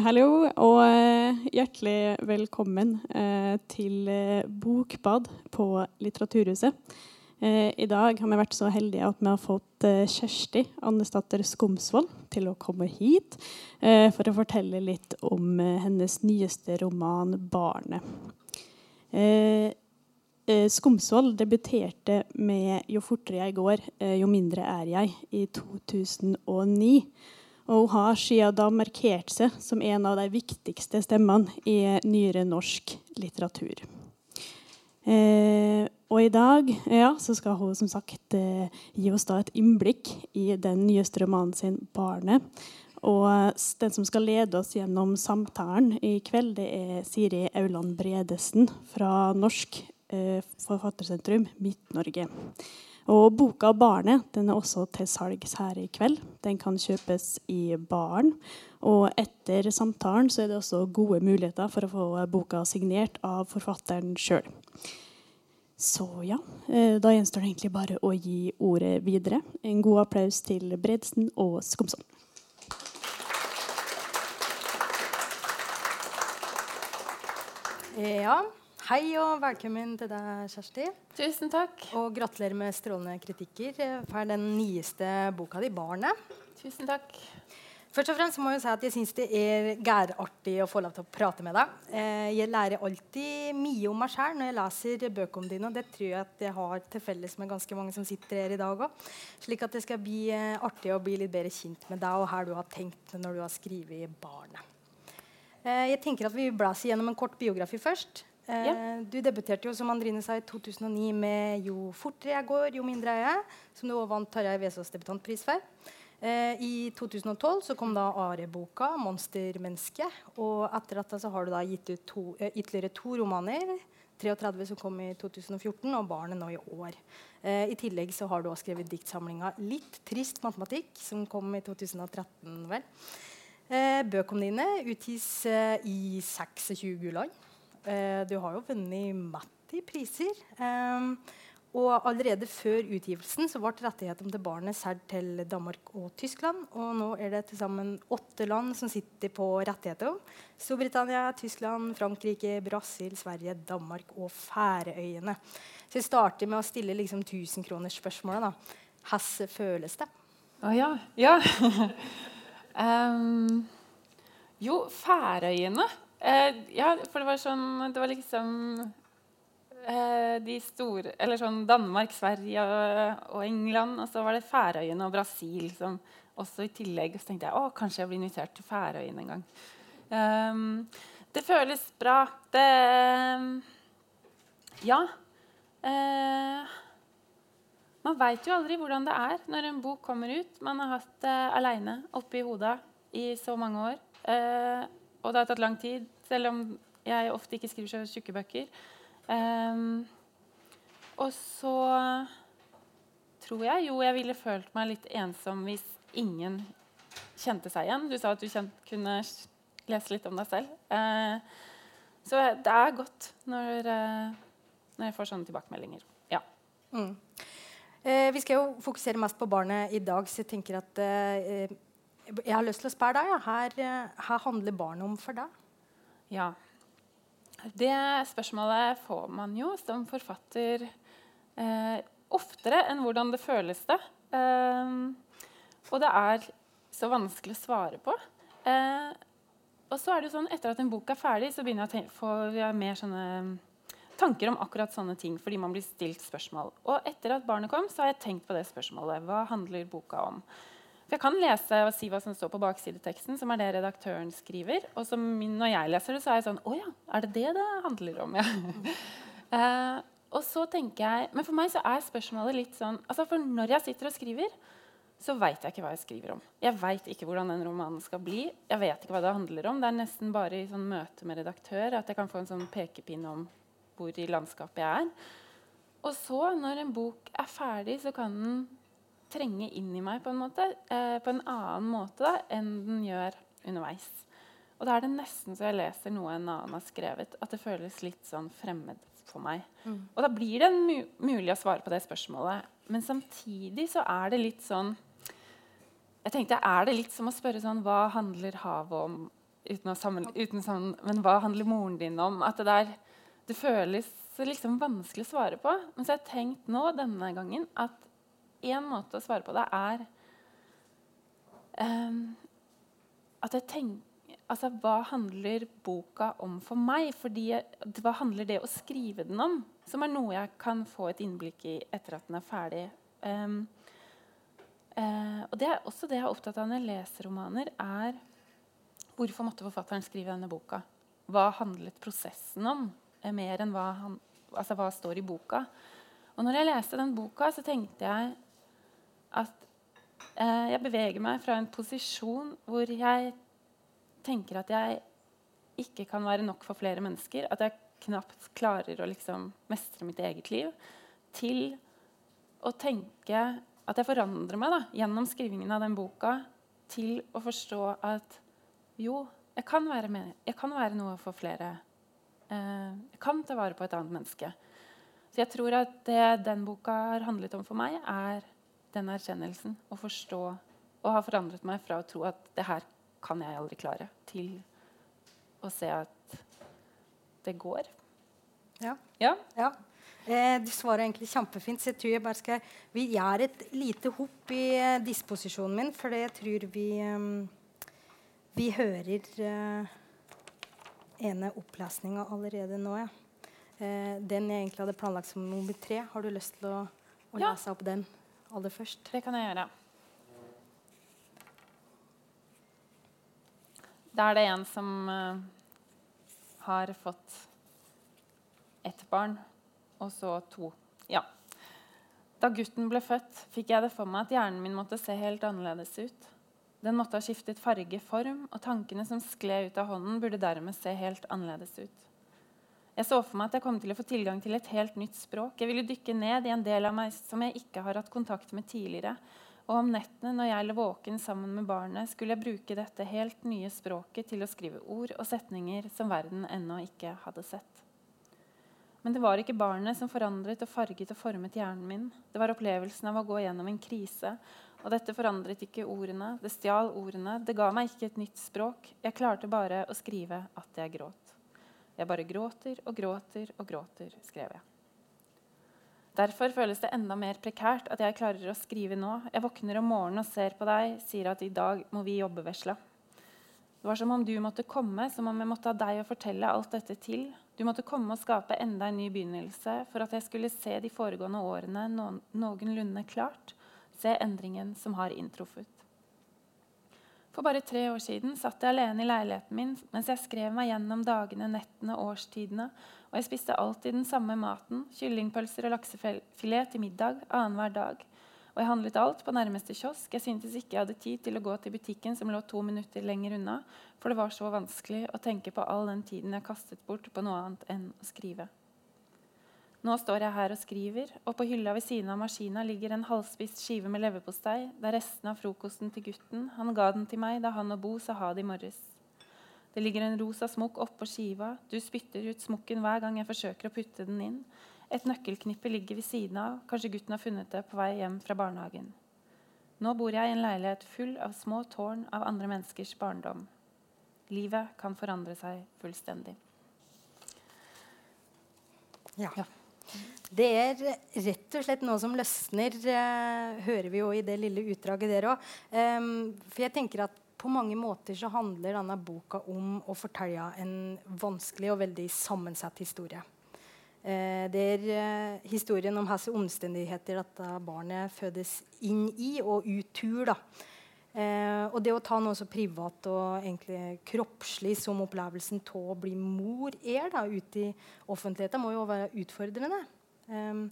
hallo, og eh, hjertelig velkommen eh, til eh, Bokbad på Litteraturhuset. I dag har vi vært så heldige at vi har fått Kjersti Andesdatter Skomsvold til å komme hit for å fortelle litt om hennes nyeste roman 'Barnet'. Skomsvold debuterte med 'Jo fortere jeg går, jo mindre er jeg' i 2009. Og hun har siden da markert seg som en av de viktigste stemmene i nyere norsk litteratur. Eh, og i dag ja, skal hun som sagt eh, gi oss et innblikk i den nyeste romanen sin 'Barnet'. Og den som skal lede oss gjennom samtalen i kveld, det er Siri Auland Bredesen fra Norsk eh, Forfattersentrum Midt-Norge. Og boka 'Barnet' den er også til salgs her i kveld. Den kan kjøpes i baren. Og etter samtalen så er det også gode muligheter for å få boka signert av forfatteren sjøl. Så ja, eh, da gjenstår det egentlig bare å gi ordet videre. En god applaus til Bredsen og Skomsvold. Ja, Hei og velkommen til deg, Kjersti. Tusen takk. Og gratulerer med strålende kritikker for den nyeste boka di, 'Barnet'. Tusen takk. Først og fremst må Jeg si at jeg syns det er gærartig å få lov til å prate med deg. Eh, jeg lærer alltid mye om meg sjøl når jeg leser bøkene dine. Og det tror jeg at jeg har til felles med ganske mange som sitter her i dag òg. Slik at det skal bli eh, artig å bli litt bedre kjent med deg og her du har tenkt når du har skrevet 'Barnet'. Eh, jeg tenker at Vi blåser gjennom en kort biografi først. Eh, ja. Du debuterte jo som Andrine sa i 2009 med 'Jo fortere jeg går, jo mindre er jeg', som du også vant Tarjei Vesaas debutantpris for. Eh, I 2012 så kom da Are-boka 'Monstermenneske'. Og etter dette så har du da gitt ut to, eh, ytterligere to romaner. 33 som kom i 2014, og 'Barnet' nå i år. Eh, I tillegg så har du også skrevet diktsamlinga 'Litt trist matematikk', som kom i 2013. vel. Eh, bøkene dine utgis i 26 land. Eh, du har jo vunnet Matti priser. Um, og allerede før utgivelsen så ble rettighetene til barnet solgt til Danmark og Tyskland. Og nå er det til sammen åtte land som sitter på rettighetene. Storbritannia, Tyskland, Frankrike, Brasil, Sverige, Danmark og Færøyene. Så jeg starter med å stille liksom 1000-kronersspørsmålet. Hvordan føles det? Å oh, ja. ja. um, jo, Færøyene Eh, ja, for det var sånn Det var liksom eh, de store Eller sånn Danmark, Sverige og, og, England. Og så var det Færøyene og Brasil som også i tillegg. Så tenkte jeg å, kanskje jeg blir invitert til Færøyene en gang. Um, det føles bra. Det Ja. Eh, man veit jo aldri hvordan det er når en bok kommer ut. Man har hatt det aleine oppi hodet i så mange år. Eh, og det har tatt lang tid, selv om jeg ofte ikke skriver så tjukke bøker. Um, og så tror jeg jo jeg ville følt meg litt ensom hvis ingen kjente seg igjen. Du sa at du kjent, kunne lese litt om deg selv. Uh, så det er godt når, uh, når, jeg får sånne tilbakemeldinger. Ja. Mm. Eh, vi skal jo fokusere mest på barnet i dag, så jeg tenker at eh, jeg har lyst til å spørre deg. Her, eh, her, handler barnet om for deg? Ja. Det spørsmålet får man jo som forfatter eh, oftere enn hvordan det føles det. Eh, og det er så vanskelig å svare på. Eh, og så er det jo sånn, Etter at en bok er ferdig, så begynner jeg å få mer sånne tanker om akkurat sånne ting. fordi man blir stilt spørsmål. Og etter at barnet kom, så har jeg tenkt på det spørsmålet. Hva handler boka om? For jeg kan lese og si hva som står på baksideteksten, som er det redaktøren skriver. Og som, når jeg leser det, så er jeg sånn Å ja, er det det det handler om? Ja. uh, og så tenker jeg, Men for meg så er spørsmålet litt sånn altså For når jeg sitter og skriver, så veit jeg ikke hva jeg skriver om. Jeg veit ikke hvordan den romanen skal bli. Jeg vet ikke hva det handler om. Det er nesten bare i sånn møte med redaktør at jeg kan få en sånn pekepinn om hvor i landskapet jeg er. Og så, når en bok er ferdig, så kan den trenge inn i meg på en måte, eh, på en annen måte da, enn den gjør underveis. Og da er det nesten så jeg leser noe en annen har skrevet, at det føles litt sånn fremmed for meg. Mm. Og da blir det mu mulig å svare på det spørsmålet. Men samtidig så er det litt sånn jeg tenkte, Er det litt som å spørre sånn Hva handler havet om? uten å sammen, uten sammen, Men hva handler moren din om? At det, der, det føles liksom vanskelig å svare på. Men så har jeg tenkt nå denne gangen at én måte å svare på det er um, At jeg tenker Altså, hva handler boka om for meg? Fordi hva handler det å skrive den om? Som er noe jeg kan få et innblikk i etter at den er ferdig. Um, uh, og det er også det jeg er opptatt av når jeg leser romaner, er hvorfor måtte forfatteren skrive denne boka? Hva handlet prosessen om? Eh, mer enn hva, han, altså hva står i boka? Og når jeg leste den boka, så tenkte jeg at eh, jeg beveger meg fra en posisjon hvor jeg tenker at jeg ikke kan være nok for flere mennesker, at jeg knapt klarer å liksom mestre mitt eget liv, til å tenke at jeg forandrer meg da, gjennom skrivingen av den boka til å forstå at jo, jeg kan være, med, jeg kan være noe for flere. Eh, jeg kan ta vare på et annet menneske. Så jeg tror at det den boka har handlet om for meg, er den erkjennelsen. Og forstå og har forandret meg fra å tro at det her kan jeg aldri klare, til å se at det går. Ja. ja. ja. Eh, du svarer egentlig kjempefint. så jeg tror jeg bare skal Vi gjør et lite hopp i eh, disposisjonen min, for jeg tror vi eh, Vi hører uh, ene opplesninga allerede nå. Ja. Eh, den jeg egentlig hadde planlagt som nummer tre. Har du lyst til å, å lese opp den aller først? Det kan jeg gjøre. Da er det en som uh, har fått ett barn, og så to. Ja. Da gutten ble født, fikk jeg det for meg at hjernen min måtte se helt annerledes ut. Den måtte ha skiftet farge, form, og tankene som skled ut av hånden, burde dermed se helt annerledes ut. Jeg så for meg at jeg kom til å få tilgang til et helt nytt språk. Jeg ville dykke ned i en del av meg som jeg ikke har hatt kontakt med tidligere, og om nettene når jeg lå våken sammen med barnet, skulle jeg bruke dette helt nye språket til å skrive ord og setninger som verden ennå ikke hadde sett. Men det var ikke barnet som forandret og farget og formet hjernen min. Det var opplevelsen av å gå gjennom en krise. Og dette forandret ikke ordene, det stjal ordene, det ga meg ikke et nytt språk. Jeg klarte bare å skrive at jeg gråt. Jeg bare gråter og gråter og gråter, skrev jeg. Derfor føles det enda mer prekært at jeg klarer å skrive nå. Jeg våkner om morgenen og ser på deg, sier at i dag må vi jobbe vesla. Det var som om du måtte komme, som om jeg måtte ha deg å fortelle alt dette til. Du måtte komme og skape enda en ny begynnelse for at jeg skulle se de foregående årene noenlunde klart, se endringen som har inntruffet. For bare tre år siden satt jeg alene i leiligheten min mens jeg skrev meg gjennom dagene, nettene, og årstidene, og jeg spiste alltid den samme maten, kyllingpølser og laksefilet til middag annenhver dag. Og jeg handlet alt på nærmeste kiosk. Jeg syntes ikke jeg hadde tid til å gå til butikken som lå to minutter lenger unna, for det var så vanskelig å tenke på all den tiden jeg kastet bort på noe annet enn å skrive. Nå står jeg her og skriver, og på hylla ved siden av maskina ligger en halvspist skive med leverpostei. Det er resten av frokosten til gutten. Han ga den til meg da han og Bo sa ha det i morges. Det ligger en rosa smokk oppå skiva. Du spytter ut smokken hver gang jeg forsøker å putte den inn. Et nøkkelknippe ligger ved siden av. Kanskje gutten har funnet det på vei hjem fra barnehagen. Nå bor jeg i en leilighet full av små tårn av andre menneskers barndom. Livet kan forandre seg fullstendig. Ja. ja. Det er rett og slett noe som løsner, eh, hører vi jo i det lille utdraget der òg. Um, for jeg tenker at på mange måter så handler denne boka om å fortelle en vanskelig og veldig sammensatt historie. Eh, det er eh, historien om hvilke omstendigheter dette barnet fødes inn i, og utur. da. Eh, og det å ta noe så privat og egentlig kroppslig som opplevelsen av å bli mor er da, ute i offentligheten, må jo være utfordrende. Eh,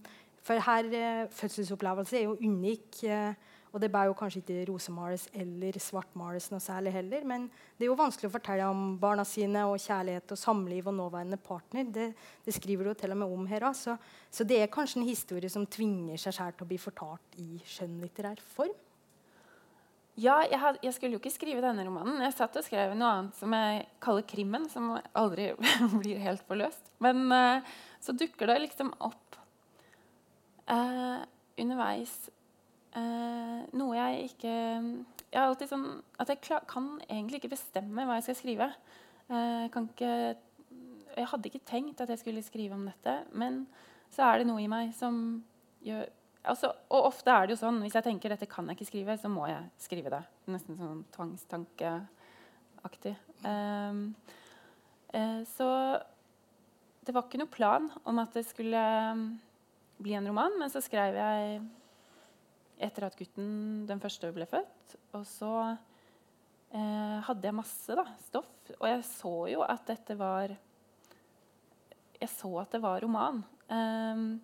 for her eh, fødselsopplevelse er jo unik. Eh, og det bør jo kanskje ikke rosemales eller svartmales noe særlig heller. Men det er jo vanskelig å fortelle om barna sine og kjærlighet og samliv og nåværende partner. Det, det skriver du jo til og med om her. Så, så, det er kanskje en historie som tvinger seg selv til å bli fortalt i skjønnlitterær form. Ja, jeg, had, jeg, skulle jo ikke skrive denne romanen. Jeg satt og skrev noe annet som jeg kaller krimmen, som aldri blir helt forløst. Men uh, så dukker det liksom opp uh, underveis uh, noe jeg ikke jeg er alltid sånn at jeg klar, kan egentlig ikke bestemme hva jeg skal skrive. Eh, kan ikke, jeg hadde ikke tenkt at jeg skulle skrive om dette, men så er det noe i meg som gjør altså, Og ofte er det jo sånn hvis jeg tenker dette kan jeg ikke skrive, så må jeg skrive det. Nesten sånn tvangstankeaktig. Um, uh, så det var ikke noe plan om at det skulle um, bli en roman, men så skrev jeg etter at gutten den første ble født. Og så eh, hadde jeg masse da, stoff. Og jeg så jo at dette var Jeg så at det var roman. Um,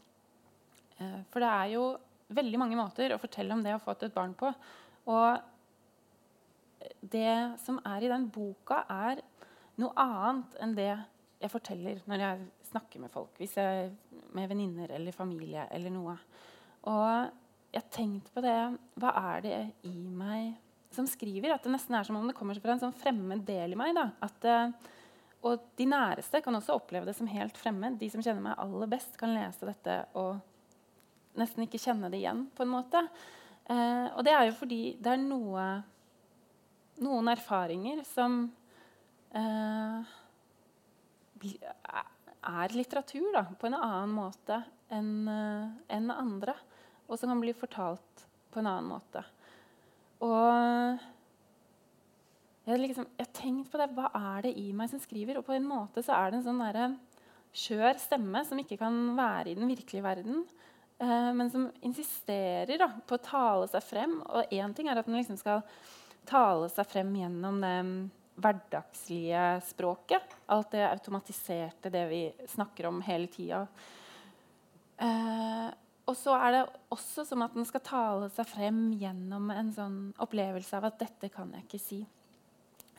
for det er jo veldig mange måter å fortelle om det å ha fått et barn på. Og det som er i den boka, er noe annet enn det jeg forteller når jeg snakker med folk. Hvis jeg, med venninner eller familie eller noe. Og jeg har tenkt på det Hva er det i meg som skriver? At det nesten er som om det kommer fra en sånn fremmed del i meg. At, uh, og de næreste kan også oppleve det som helt fremmed. De som kjenner meg aller best, kan lese dette og nesten ikke kjenne det igjen. på en måte. Eh, og det er jo fordi det er noe, noen erfaringer som eh, er litteratur da, på en annen måte enn en andre og som kan bli fortalt på en annen måte. Og jeg liksom, tenkt på det. Hva er det i meg som skriver? Og på en måte så er det en sånn skjør stemme som ikke kan være i den virkelige verden, eh, men som insisterer da, på å tale seg frem. Og én ting er at den liksom skal tale seg frem gjennom det hverdagslige språket. Alt det automatiserte, det vi snakker om hele tida. Eh, og så er det også som at den skal tale seg frem gjennom en sånn opplevelse av at 'dette kan jeg ikke si'.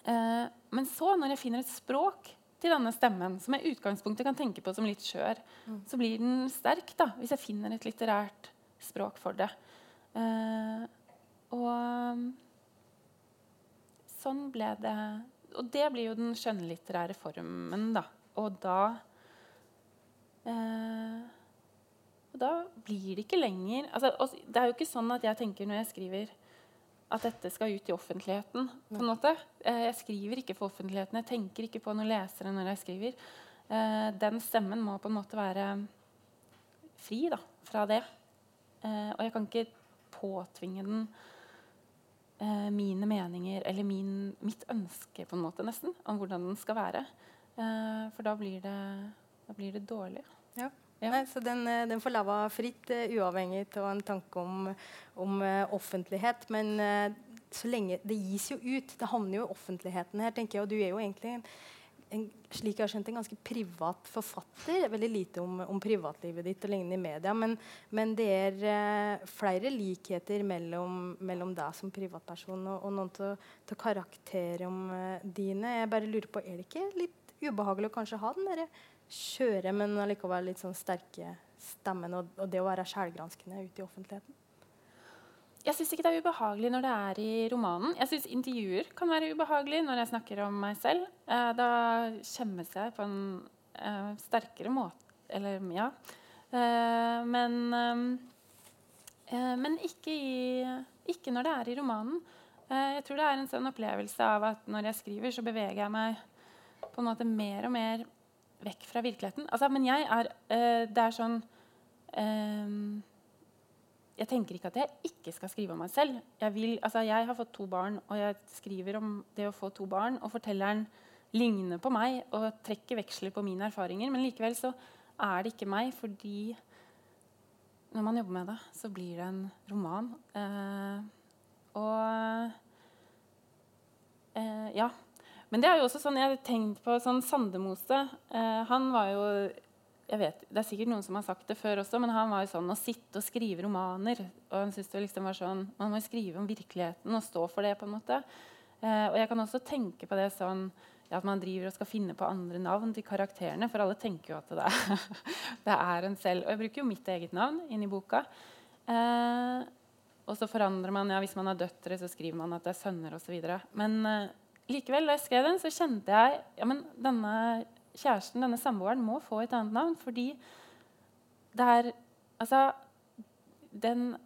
Eh, men så, når jeg finner et språk til denne stemmen, som jeg i utgangspunktet kan tenke på som litt skjør, mm. så blir den sterk da, hvis jeg finner et litterært språk for det. Eh, og sånn ble det Og det blir jo den skjønnlitterære formen, da. Og da eh, og da blir det ikke lenger altså, Det er jo ikke sånn at jeg tenker når jeg skriver at dette skal ut i offentligheten. på en måte. Eh, jeg skriver ikke for offentligheten. Jeg tenker ikke på noen lesere når jeg skriver. Eh, den stemmen må på en måte være fri da, fra det. Eh, og jeg kan ikke påtvinge den mine meninger eller min, mitt ønske på en måte nesten, om hvordan den skal være. for da blir det, da blir det dårlig. Ja. Ja. Nei, så den, eh, den får lava fritt, uh, uavhengig av en tanke om, om uh, offentlighet. Men så lenge det gis jo ut. Det havner jo i offentligheten her. tenker jeg, Og du er jo egentlig en, en, slik jeg har skjønt, en ganske privat forfatter. Veldig lite om, om privatlivet ditt og lignende i media. Men, men det er flere likheter mellom, mellom, deg som privatperson og, og noen av karakterene dine. Jeg bare lurer på, Er det ikke litt ubehagelig å kanskje ha den derre skjøre, men allikevel litt sånn sterke stemmen og, og det å være sjælgranskende ute i offentligheten? Jeg syns ikke det er ubehagelig når det er i romanen. Jeg syns intervjuer kan være ubehagelig når jeg snakker om meg selv. Eh, da skjemmes jeg på en eh, sterkere måte Eller ja. Eh, men eh, men ikke, i, ikke, når det er i romanen. Eh, jeg tror det er en sånn opplevelse av at når jeg skriver, så beveger jeg meg på en måte mer og mer vekk fra virkeligheten. Altså, men jeg er uh, Det er sånn um, Jeg tenker ikke at jeg ikke skal skrive om meg selv. Jeg, vil, altså, jeg, har fått to barn, og jeg skriver om det å få to barn. Og fortelleren ligner på meg og trekker veksler på mine erfaringer. Men likevel så er det ikke meg, fordi når man jobber med det, så blir det en roman. Uh, og uh, ja. Men det er jo også sånn, jeg har tenkt på sånn Sandemose. Eh, han var jo jeg vet, Det er sikkert noen som har sagt det før også, men han var jo sånn å sitte og skrive romaner. og han synes det liksom var sånn, Man må skrive om virkeligheten og stå for det. på en måte. Eh, og jeg kan også tenke på det sånn ja, at man driver og skal finne på andre navn til karakterene. For alle tenker jo at det er, det er en selv. Og jeg bruker jo mitt eget navn inn i boka. Eh, og så forandrer man, ja, Hvis man har døtre, så skriver man at det er sønner osv. Men eh, likevel, da jeg skrev den, så kjente jeg ja, men denne kjæresten, denne samboeren, må få et annet navn. Fordi det er Altså den,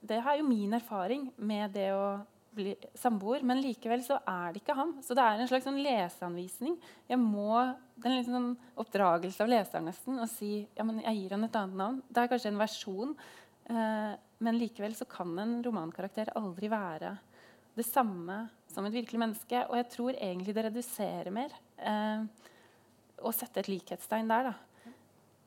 Det er jo min erfaring med det å bli samboer, men likevel så er det ikke ham. Så det er en slags sånn leseanvisning. Jeg må, Det er en sånn oppdragelse av leseren nesten å si ja, men jeg gir han et annet navn. Det er kanskje en versjon, eh, men likevel så kan en romankarakter aldri være det samme som et virkelig menneske. Og jeg tror egentlig det reduserer mer eh, å sette et likhetstegn der. da.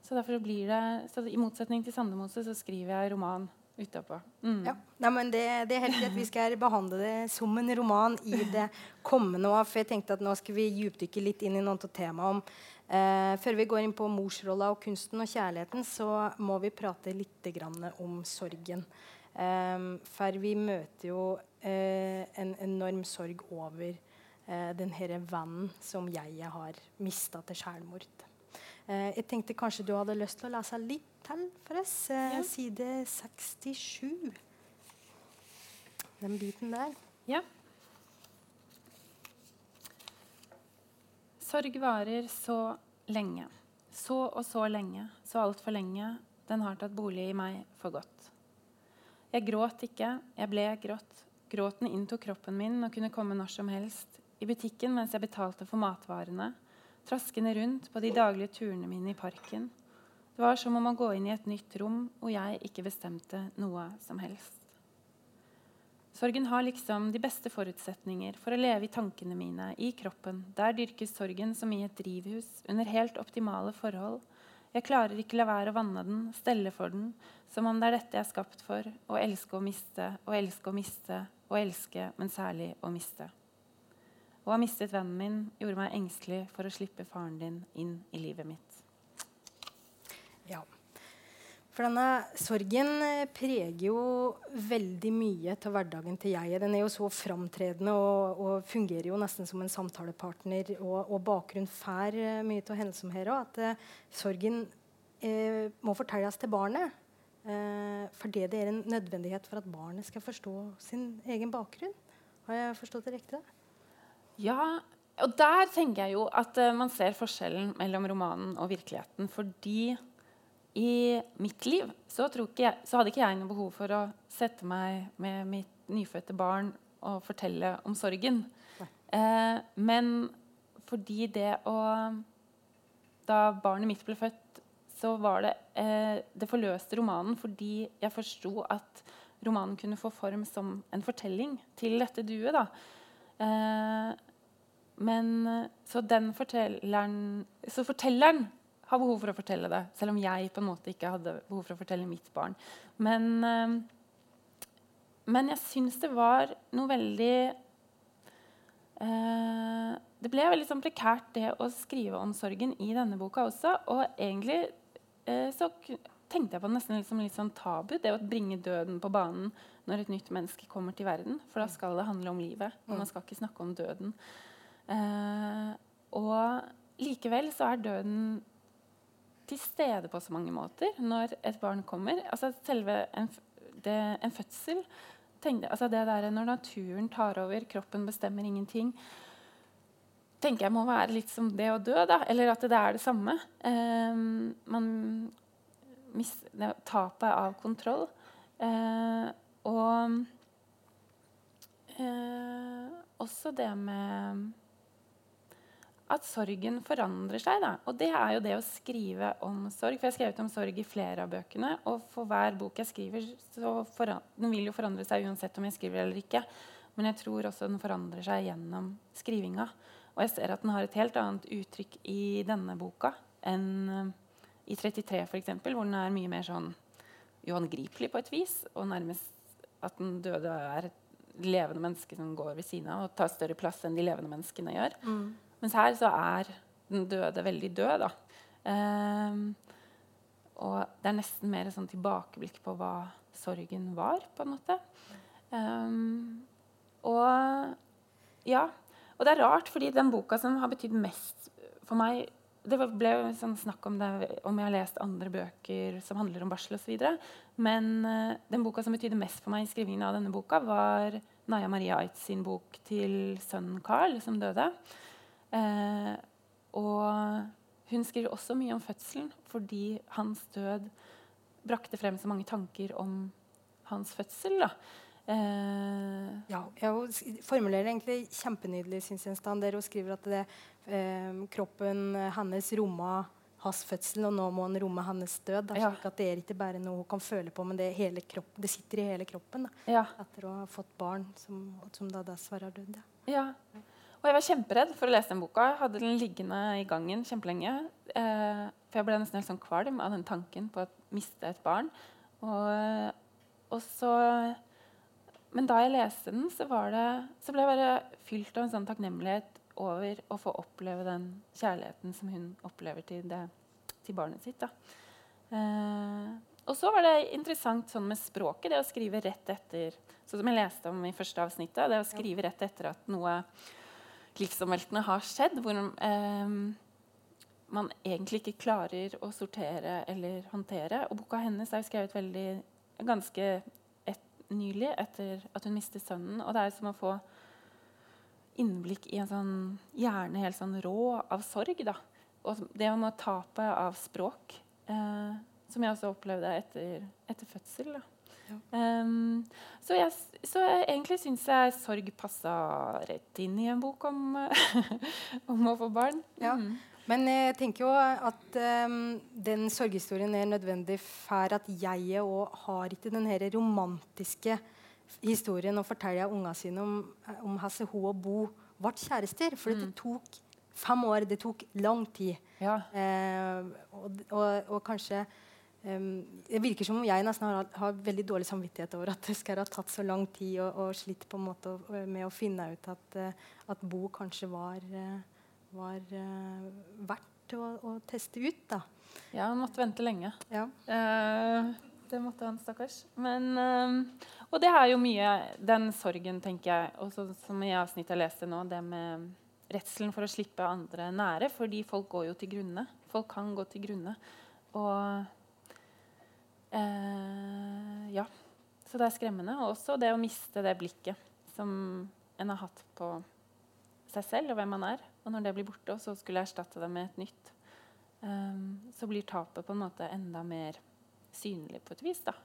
Så derfor blir det, så I motsetning til Sandemose så skriver jeg roman utapå. Mm. Ja. Nei, men det, det, er helt rett. Vi skal behandle det som en roman i det kommende år. For jeg tenkte at nå skal vi dypdykke litt inn i noen av temaene. Eh, før vi går inn på morsrolla og kunsten og kjærligheten, så må vi prate litt om sorgen. Eh, for vi møter jo en enorm sorg over eh, denne vennen som jeg har mista til selvmord. Eh, jeg tenkte kanskje du hadde lyst til å lese litt til for oss. Eh, ja. Side 67. Den biten der. Ja. Sorg varer så lenge. Så og så lenge, så altfor lenge. Den har tatt bolig i meg for godt. Jeg gråt ikke, jeg ble grått. Gråten inntok kroppen min og kunne komme når som helst. I butikken mens jeg betalte for matvarene traskende rundt på de daglige turene mine i parken. Det var som om å gå inn i et nytt rom hvor jeg ikke bestemte noe som helst. Sorgen har liksom de beste forutsetninger for å leve i tankene mine, i kroppen. Der dyrkes sorgen som i et drivhus, under helt optimale forhold. Jeg klarer ikke la være å vanne den, stelle for den, som om det er dette jeg er skapt for, å elske og miste, å elske og miste, å elske, men særlig å miste. Å ha mistet vennen min gjorde meg engstelig for å slippe faren din inn i livet mitt. Ja. For denne sorgen eh, preger jo veldig mye av hverdagen til jeg. Den er jo så framtredende og, og, fungerer jo nesten som en samtalepartner. Og, og bakgrunn får uh, mye av henne som her òg. At uh, sorgen uh, må fortelles til barnet. Fordi det er en nødvendighet for at barnet skal forstå sin egen bakgrunn. Har jeg forstått det riktig? Ja, og der tenker jeg jo at uh, man ser forskjellen mellom romanen og virkeligheten. Fordi i mitt liv så, jeg, så, hadde ikke jeg noe behov for å sette meg med mitt nyfødte barn og fortelle om sorgen. Uh, men fordi det å Da barnet mitt ble født, så var det eh, Det forløste romanen fordi jeg forsto at romanen kunne få form som en fortelling til dette duet. da. Eh, men eh, så den fortelleren Så fortelleren har behov for å fortelle det, selv om jeg på en måte ikke hadde behov for å fortelle mitt barn. Men, eh, men jeg syns det var noe veldig øh, Det ble veldig sånn prekært, det å skrive om sorgen i denne boka også. Og egentlig så tenkte jeg på nesten liksom litt sånn tabu, det å bringe døden på banen når et nytt menneske kommer til verden. For da skal det handle om livet, og man skal ikke snakke om døden. Eh, og likevel så er døden til stede på så mange måter når et barn kommer. Altså selve en, det, en fødsel tenkte, altså det der Når naturen tar over, kroppen bestemmer ingenting tenker jeg må være litt som det å dø, da. Eller at det er det samme. Eh, man mister Tapet av kontroll. Eh, og eh, også det med at sorgen forandrer seg. Da. Og det er jo det å skrive om sorg. For jeg har skrevet om sorg i flere av bøkene. Og for hver bok jeg skriver, så den vil jo forandre seg uansett om jeg skriver eller ikke. Men jeg tror også den forandrer seg gjennom skrivinga. Og jeg ser at den har et helt annet uttrykk i denne boka enn uh, i 33, f.eks., hvor den er mye mer sånn uangripelig på et vis. Og nærmest at den døde er et levende menneske som går ved siden av og tar større plass enn de levende menneskene gjør. Mm. Mens her så er den døde veldig død. da. Um, og det er nesten mer sånn tilbakeblikk på hva sorgen var, på en måte. Um, og ja. Og det er rart, fordi den boka som har betydd mest for meg Det ble sånn snakk om det, om jeg har lest andre bøker som handler om barsel osv. Men uh, den boka som betydde mest for meg i skrivingen av denne boka, var Naya Maria Aitz sin bok til sønnen Carl, som døde. Eh, og hun skriver også mye om fødselen fordi hans død brakte frem så mange tanker om hans fødsel. Eh, Ja, ja, hun formulerer egentlig kjempenydelig, syns jeg, en der hun skriver at det, eh, kroppen eh, hennes romma hans fødsel, og nå må han romme hennes død. Da, Ja. at det er ikke bare noe hun kan føle på, men det, er hele kropp, det sitter i hele kroppen da, ja, etter å ha fått barn som, som da dessverre har dødd. Ja. ja. Og jeg var kjemperedd for å lese den boka. Jeg hadde den liggende i gangen kjempelenge. Eh, for jeg ble nesten helt sånn kvalm av den tanken på å miste et barn. Og, og så Men da jeg leste den, så, var det, så ble jeg bare fylt av en sånn takknemlighet over å få oppleve den kjærligheten som hun opplever til, det, til barnet sitt. Eh, og så var det interessant sånn med språket, det å skrive rett etter Sånn som jeg leste om i første avsnittet, det å skrive rett etter at noe livsomveltende har skjedd, hvor eh, man egentlig ikke klarer å sortere eller håndtere. Og boka hennes er jo skrevet veldig ganske nylig etter at hun mistet sønnen. Og det er som å få innblikk i en sånn hjerne helt sånn rå av sorg. da. Og det med tapet av språk, eh, som jeg også opplevde etter, etter fødsel. da. Um, så, jeg, så jeg, egentlig syns jeg sorg passa rett inn i en bok om, om å få barn. Ja. Mm. Men jeg tenker jo at um, den sorghistorien er nødvendig for at jeg òg har ikke den her romantiske historien å fortelle ungene sine om, om hvordan hun og Bo ble kjærester. For det tok fem år. Det tok lang tid. Ja. Eh, og, og, og kanskje um, Det virker som om jeg nesten har, har veldig dårlig samvittighet over at det skal ha tatt så lang tid og, og slitt på en måte med å finne ut at, eh, at Bo kanskje var, eh, var eh, verdt å, å teste ut. da. ja, han måtte vente lenge. Ja. Uh, det måtte han, stakkars. Men, uh, og det er jo mye den sorgen, tenker jeg, og så- som i avsnittet jeg leste nå, det med redselen for å slippe andre nære. Fordi folk går jo til grunne. Folk kan gå til grunne. Og uh, Ja. Så det er skremmende. Og også det å miste det blikket som en har hatt på seg selv og hvem man er. Og når det blir borte, og så skulle jeg erstatte det med et nytt, um, så blir tapet på en måte enda mer synlig på et vis. da.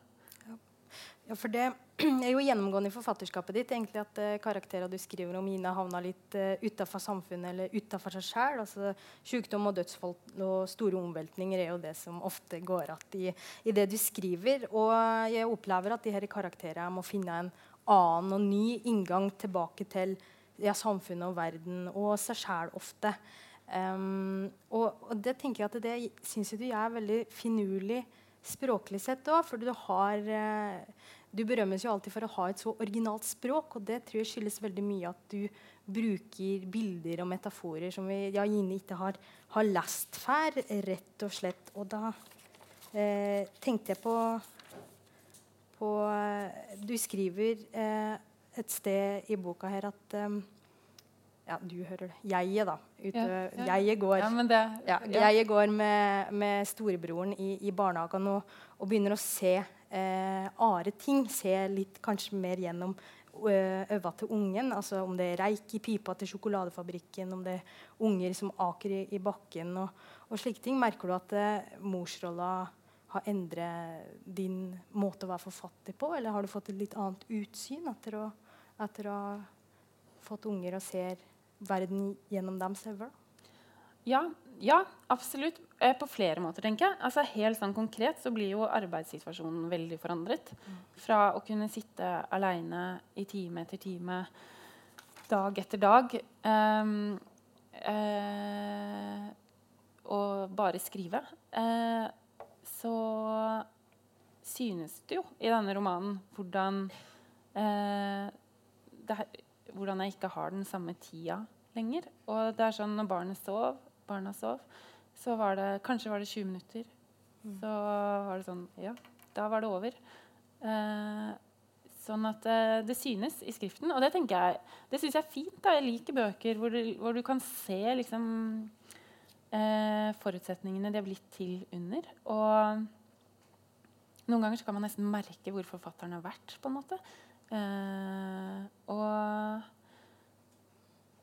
Ja, for det er jo gjennomgående i forfatterskapet ditt egentlig at uh, karakterer du skriver om, Ine havna litt uh, utafor samfunnet eller utafor seg sjøl. Altså, sykdom og dødsfall og store omveltninger er jo det som ofte går igjen i, i det du skriver. Og jeg opplever at de her karakterene må finne en annen og ny inngang tilbake til ja, samfunnet og verden og seg sjæl ofte. Um, og, og det tenker jeg at det syns jeg du er veldig finurlig språklig sett òg, for du har eh, Du berømmes jo alltid for å ha et så originalt språk, og det tror jeg skyldes veldig mye at du bruker bilder og metaforer som vi ja, Gine ikke har, har lest før, rett og slett. Og da eh, tenkte jeg på, på eh, Du skriver eh, et sted i boka her at um, Ja, du hører det. Jeget, da. Ute, Ja, ja. Jeget går det, ja, jeg går med, med storebroren i, i barnehagen og, og begynner å se eh, are ting. Se litt kanskje mer gjennom ø- øva til ungen. Altså om det er reik i pipa til sjokoladefabrikken, om det er unger som aker i, i bakken og, og slike ting. Merker du at eh, morsrolla har endret din måte å være forfatter på, eller har du fått et litt annet utsyn etter å, etter å ha fått unger og ser verden gjennom dem selv? Ja, ja, absolutt. Eh, på flere måter, tenker jeg. Altså, helt sånn konkret så blir jo arbeidssituasjonen veldig forandret. Fra å kunne sitte aleine i time etter time, dag etter dag, um, eh, og bare skrive, eh, så synes det jo i denne romanen hvordan eh, det er, hvordan jeg ikke har den samme tida lenger. Og det er sånn når barnet sov, barna sov, så var det kanskje var det 20 minutter. Så var det sånn Ja, da var det over. Eh, sånn at eh, det synes i skriften. Og det tenker jeg Det syns jeg er fint. da, Jeg liker bøker hvor du, hvor du kan se liksom eh, forutsetningene de har blitt til under. Og noen ganger så kan man nesten merke hvor forfatteren har vært. på en måte. Eh, og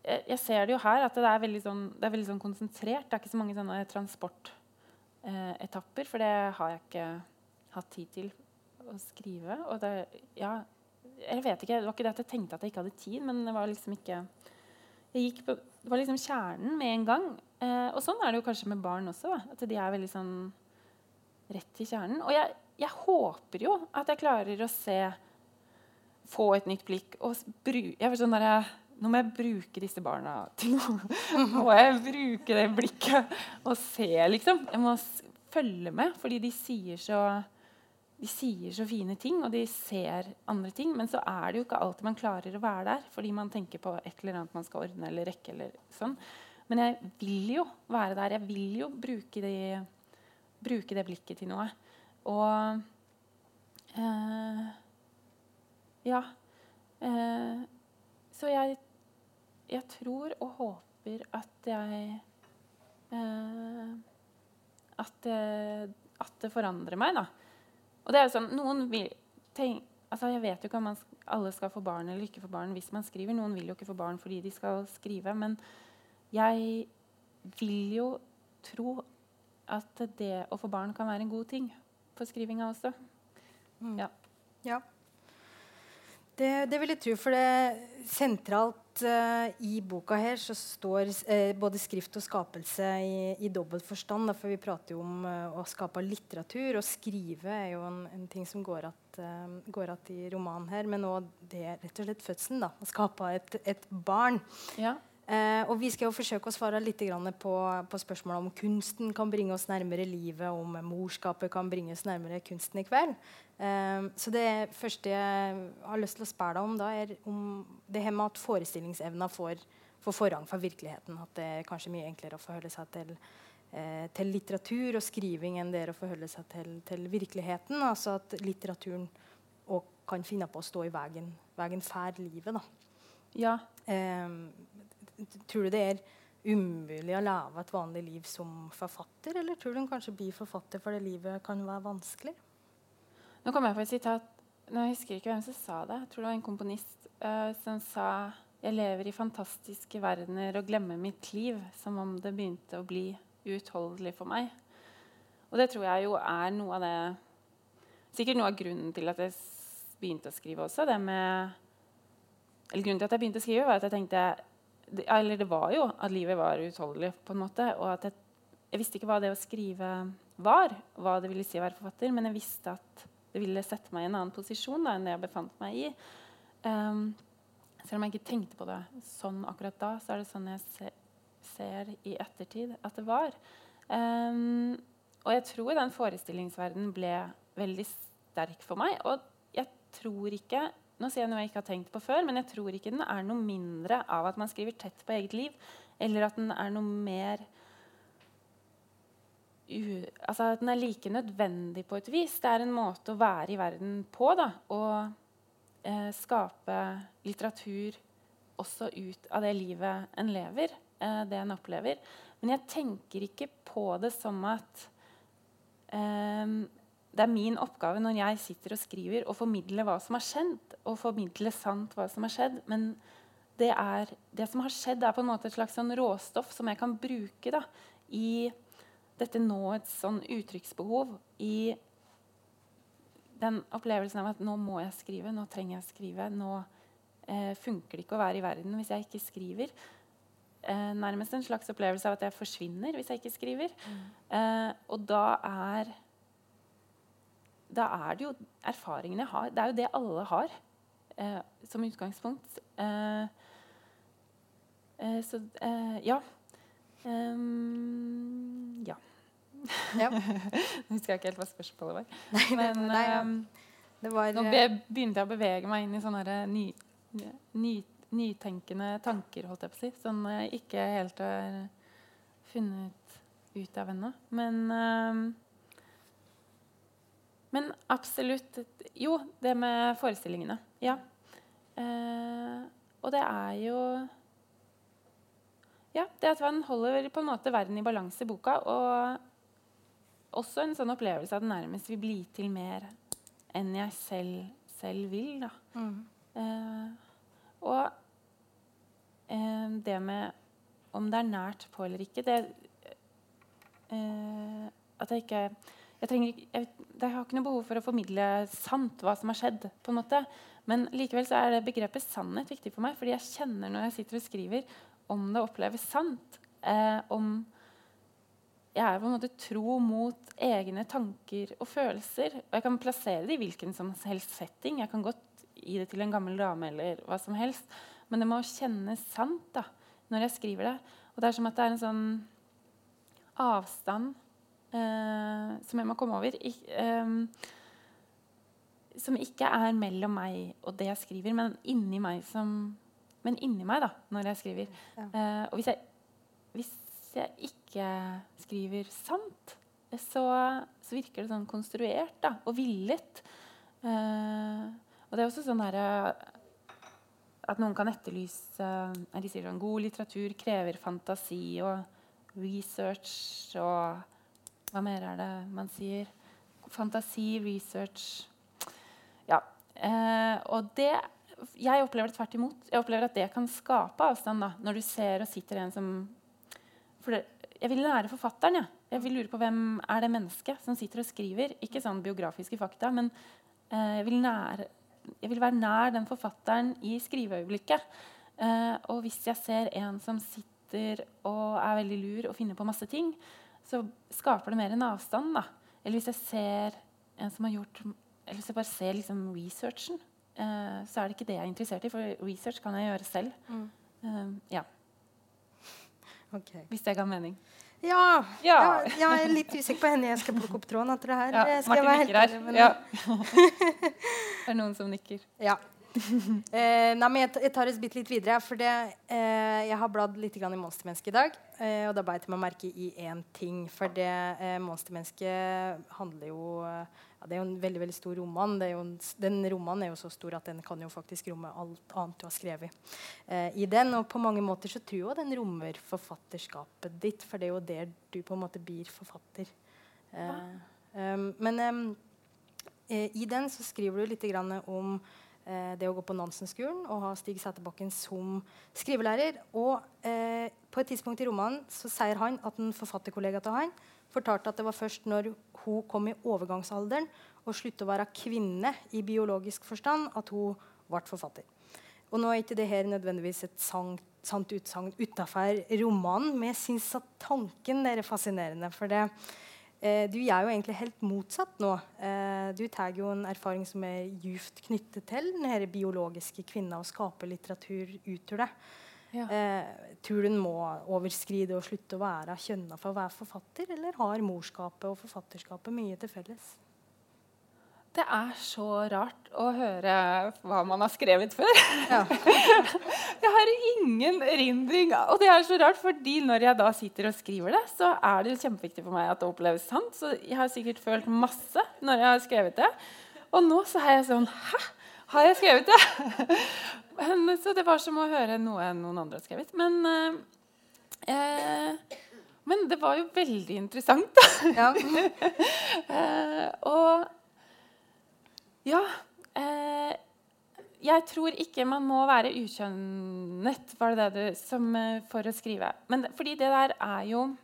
jeg, ser det jo her at det er veldig sånn, det er veldig sånn konsentrert. Det er ikke så mange sånne transportetapper, for det har jeg ikke hatt tid til å skrive. Og det, ja, jeg vet ikke, Det var ikke det at jeg tenkte at jeg ikke hadde tid, men det var liksom ikke på, Det var liksom kjernen med en gang. Eh, og sånn er det jo kanskje med barn også. Da, at de er veldig sånn rett til kjernen. Og jeg, jeg håper jo at jeg klarer å se Få et nytt blikk. og bru, jeg sånn der, Nå må jeg bruke disse barna til noe. Nå må jeg bruke det blikket og se, liksom. Jeg må følge med, fordi de sier så de sier så fine ting, og de ser andre ting. Men så er det jo ikke alltid man klarer å være der, fordi man tenker på et eller annet man skal ordne eller rekke. eller sånn. Men jeg vil jo være der. Jeg vil jo bruke, de, bruke det blikket til noe. Og eh, Ja. Eh, så jeg, jeg tror og håper at jeg eh, at, det, at det forandrer meg, da. Og det er jo sånn, noen vil tenk, altså Jeg vet jo ikke om man, alle skal få barn eller ikke få barn hvis man skriver. Noen vil jo ikke få barn fordi de skal skrive. Men jeg vil jo tro at det å få barn kan være en god ting for skrivinga også. Mm. Ja. ja. Det, det, vil jeg tro, for det sentralt uh, i boka her så står uh, både skrift og skapelse i, i dobbelt forstand. For vi prater jo om uh, å skape litteratur, og skrive er jo en, en ting som går at i romanen her. Men òg det rett og slett fødselen. da, Å skape et, et barn. Ja. Eh, og Vi skal jo forsøke å svare litt på, på spørsmålet om kunsten kan bringe oss nærmere livet, om morskapet kan bringe oss nærmere kunsten i kveld. Eh, så det første jeg har lyst til å spørre deg om, da, er om det her med at forestillingsevna får, får, forrang for virkeligheten. At det er kanskje mye enklere å forholde seg til, eh, til litteratur og skriving enn det er å forholde seg til, til virkeligheten. Altså at litteraturen òg kan finne på å stå i veien, veien fær livet. da. Ja. Um, Tror du det er umulig å leve et vanlig liv som forfatter, eller tror du hun kanskje blir forfatter fordi livet kan være vanskelig? Nå kommer jeg på et sitat Nå husker jeg ikke hvem som sa det. Jeg tror det var en komponist uh, som sa jeg lever i fantastiske verdener og glemmer mitt liv som om det begynte å bli uutholdelig for meg. Og det tror jeg jo er noe av det Sikkert noe av grunnen til at jeg begynte å skrive også. Med, eller grunnen til at jeg begynte å skrive, var at jeg tenkte eller det var jo at livet var uutholdelig, på en måte. Og at jeg, jeg, visste ikke hva det å skrive var, hva det ville si å være forfatter, men jeg visste at det ville sette meg i en annen posisjon da, enn det jeg befant meg i. Um, selv om jeg ikke tenkte på det sånn akkurat da, så er det sånn jeg se, ser i ettertid at det var. Um, og jeg tror den forestillingsverdenen ble veldig sterk for meg. Og jeg tror ikke nå sier jeg noe jeg ikke har tenkt på før, men jeg tror ikke den er noe mindre av at man skriver tett på eget liv, eller at den er noe mer altså at den er like nødvendig på et vis. Det er en måte å være i verden på. da, Og eh, skape litteratur også ut av det livet en lever, eh, det en opplever. Men jeg tenker ikke på det som at eh, det er min oppgave når jeg sitter og skriver, å formidle hva som har skjedd. Og formidle sant hva som har skjedd. Men det, er, det som har skjedd, er på en måte et slags sånn råstoff som jeg kan bruke da, i dette nåets sånn uttrykksbehov. I den opplevelsen av at nå må jeg skrive, nå trenger jeg å skrive. Nå eh, funker det ikke å være i verden hvis jeg ikke skriver. Eh, nærmest en slags opplevelse av at jeg forsvinner hvis jeg ikke skriver. Mm. Eh, og da er da er det jo erfaringene jeg har. Det er jo det alle har eh, som utgangspunkt. Eh, eh, så eh, ja. Um, ja. ja. Nå husker jeg ikke helt hva spørsmålet var. Nei, Men nei, ja. det var, nå begynte jeg å bevege meg inn i sånne ny, ny, nytenkende tanker, holdt jeg på å si. Sånn jeg ikke helt har funnet ut av ennå. Men um, men absolutt Jo, det med forestillingene. Ja. Eh, og det er jo Ja, det at man holder på en måte verden i balanse i boka. Og også en sånn opplevelse at det nærmest vil bli til mer enn jeg selv, selv vil. Da. Mm. Eh, og eh, det med om det er nært på eller ikke det, eh, At jeg ikke jeg, trenger, jeg, jeg, har ikke noe behov for å formidle sant hva som har skjedd. på en måte. Men likevel så er det begrepet sannhet viktig for meg, fordi jeg kjenner når jeg sitter og skriver, om det oppleves sant. Eh, om jeg er på en måte tro mot egne tanker og følelser. Og jeg kan plassere det i hvilken som helst setting. Jeg kan godt gi det til en gammel dame eller hva som helst. Men det må kjennes sant da, når jeg skriver det. Og det er som at det er en sånn avstand eh, som jeg må komme over. I, eh, som ikke er mellom meg og det jeg skriver, men inni meg, som, men inni meg da, når jeg skriver. Ja. Eh, og hvis jeg, hvis jeg, ikke skriver sant, så, så, virker det sånn konstruert da, og villet. Eh, og det er også sånn her, at noen kan etterlyse De sier sånn God litteratur krever fantasi og research og hva mer er det man sier? Fantasi, research Ja. Eh, og det Jeg opplever det tvert imot. Jeg opplever at det kan skape avstand da, når du ser og sitter en som For det, jeg vil lære forfatteren. Ja. Jeg vil lure på hvem er det mennesket som sitter og skriver. Ikke sånn biografiske fakta, men eh, jeg, vil nære, jeg, vil være nær den forfatteren i skriveøyeblikket. Eh, og hvis jeg ser en som sitter og er veldig lur og finner på masse ting, så skaper det mer en avstand. da. Eller hvis jeg ser en som har gjort eller hvis jeg bare ser liksom researchen, eh, så er det ikke det jeg er interessert i. For research kan jeg gjøre selv. Mm. Uh, ja. Okay. Hvis det ga mening. Ja, ja. Jeg, jeg er litt usikker på henne jeg skal plukke opp tråden etter det her. Ja, Martin nikker her. Ja. det er noen som nikker. Ja. eh, nei, men jeg, jeg tar oss bitte litt videre. For det, eh, jeg har bladd litt i Monstermennesket i dag. Eh, og da beit jeg meg merke i én ting. For det eh, Monstermennesket handler jo ja, Det er jo en veldig veldig stor roman. En, den romanen er jo så stor at den kan jo faktisk romme alt annet du har skrevet eh, i den. Og på mange måter så tror jeg den rommer forfatterskapet ditt. For det er jo der du på en måte blir forfatter. Eh, men i den så skriver du litt om det å gå på Nansen-skolen og ha Stig Sæterbakken som skrivelærer. Og eh, på et tidspunkt i romanen så sier han at en forfatterkollega til han fortalte at det var først når hun kom i overgangsalderen og sluttet å være kvinne i biologisk forstand, at hun ble forfatter. Og nå er ikke det her nødvendigvis et sant, sant utsagn utafor romanen, men jeg syns at tanken er fascinerende. For det, Eh, du er jo egentlig helt motsatt nå. Eh, du tar jo en erfaring som er djupt knyttet til den biologiske kvinna, og skaper litteratur ut av det. Ja. Eh, tror du en må overskride og slutte å være kjønna for å være forfatter, eller har morskapet og forfatterskapet mye til felles? Det er så rart å høre hva man har skrevet før. Ja. jeg har ingen erindring. Og det er så rart, fordi når jeg da sitter og skriver det, så er det jo kjempeviktig for meg at det oppleves sant. Så jeg har sikkert følt masse når jeg har skrevet det. Og nå så er jeg sånn Hæ? Har jeg skrevet det? så det var som å høre noe noen andre har skrevet. Men, eh, eh men det var jo veldig interessant, da. Ja. ja. Eh, jeg tror ikke man må være ukjønnet var det det du, som, eh, for å skrive. Men, fordi det der er jo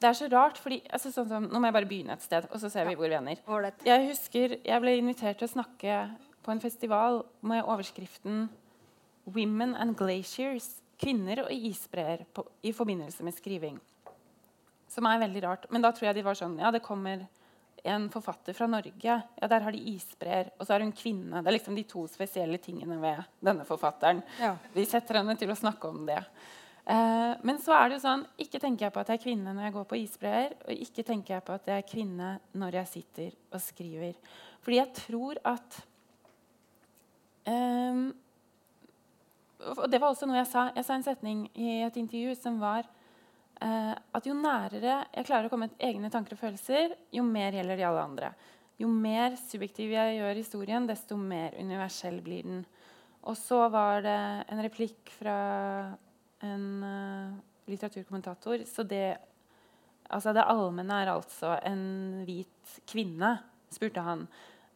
Det er så rart. fordi, altså, sånn som, Nå må jeg bare begynne et sted, og så ser vi hvor vi ender. Jeg husker jeg ble invitert til å snakke på en festival med overskriften 'Women and Glaciers'. Kvinner og isbreer i forbindelse med skriving. Som er veldig rart. Men da tror jeg de var sånn Ja, det kommer en forfatter fra Norge. Ja, Der har de isbreer, og så er hun kvinne. Det er liksom de to spesielle tingene ved denne forfatteren. Ja. Vi setter henne til å snakke om det. Eh, men så er det jo sånn, ikke tenker jeg på at jeg er kvinne når jeg går på isbreer, og ikke tenker jeg på at jeg er kvinne når jeg sitter og skriver. Fordi jeg tror at eh, Og det var også noe jeg sa. Jeg sa en setning i et intervju som var at jo nærere jeg klarer å komme med egne tanker og følelser, jo mer gjelder de alle andre. Jo mer subjektiv jeg gjør historien, desto mer universell blir den. Og så var det en replikk fra en uh, litteraturkommentator. Så det, altså det allmenne er altså en hvit kvinne, spurte han.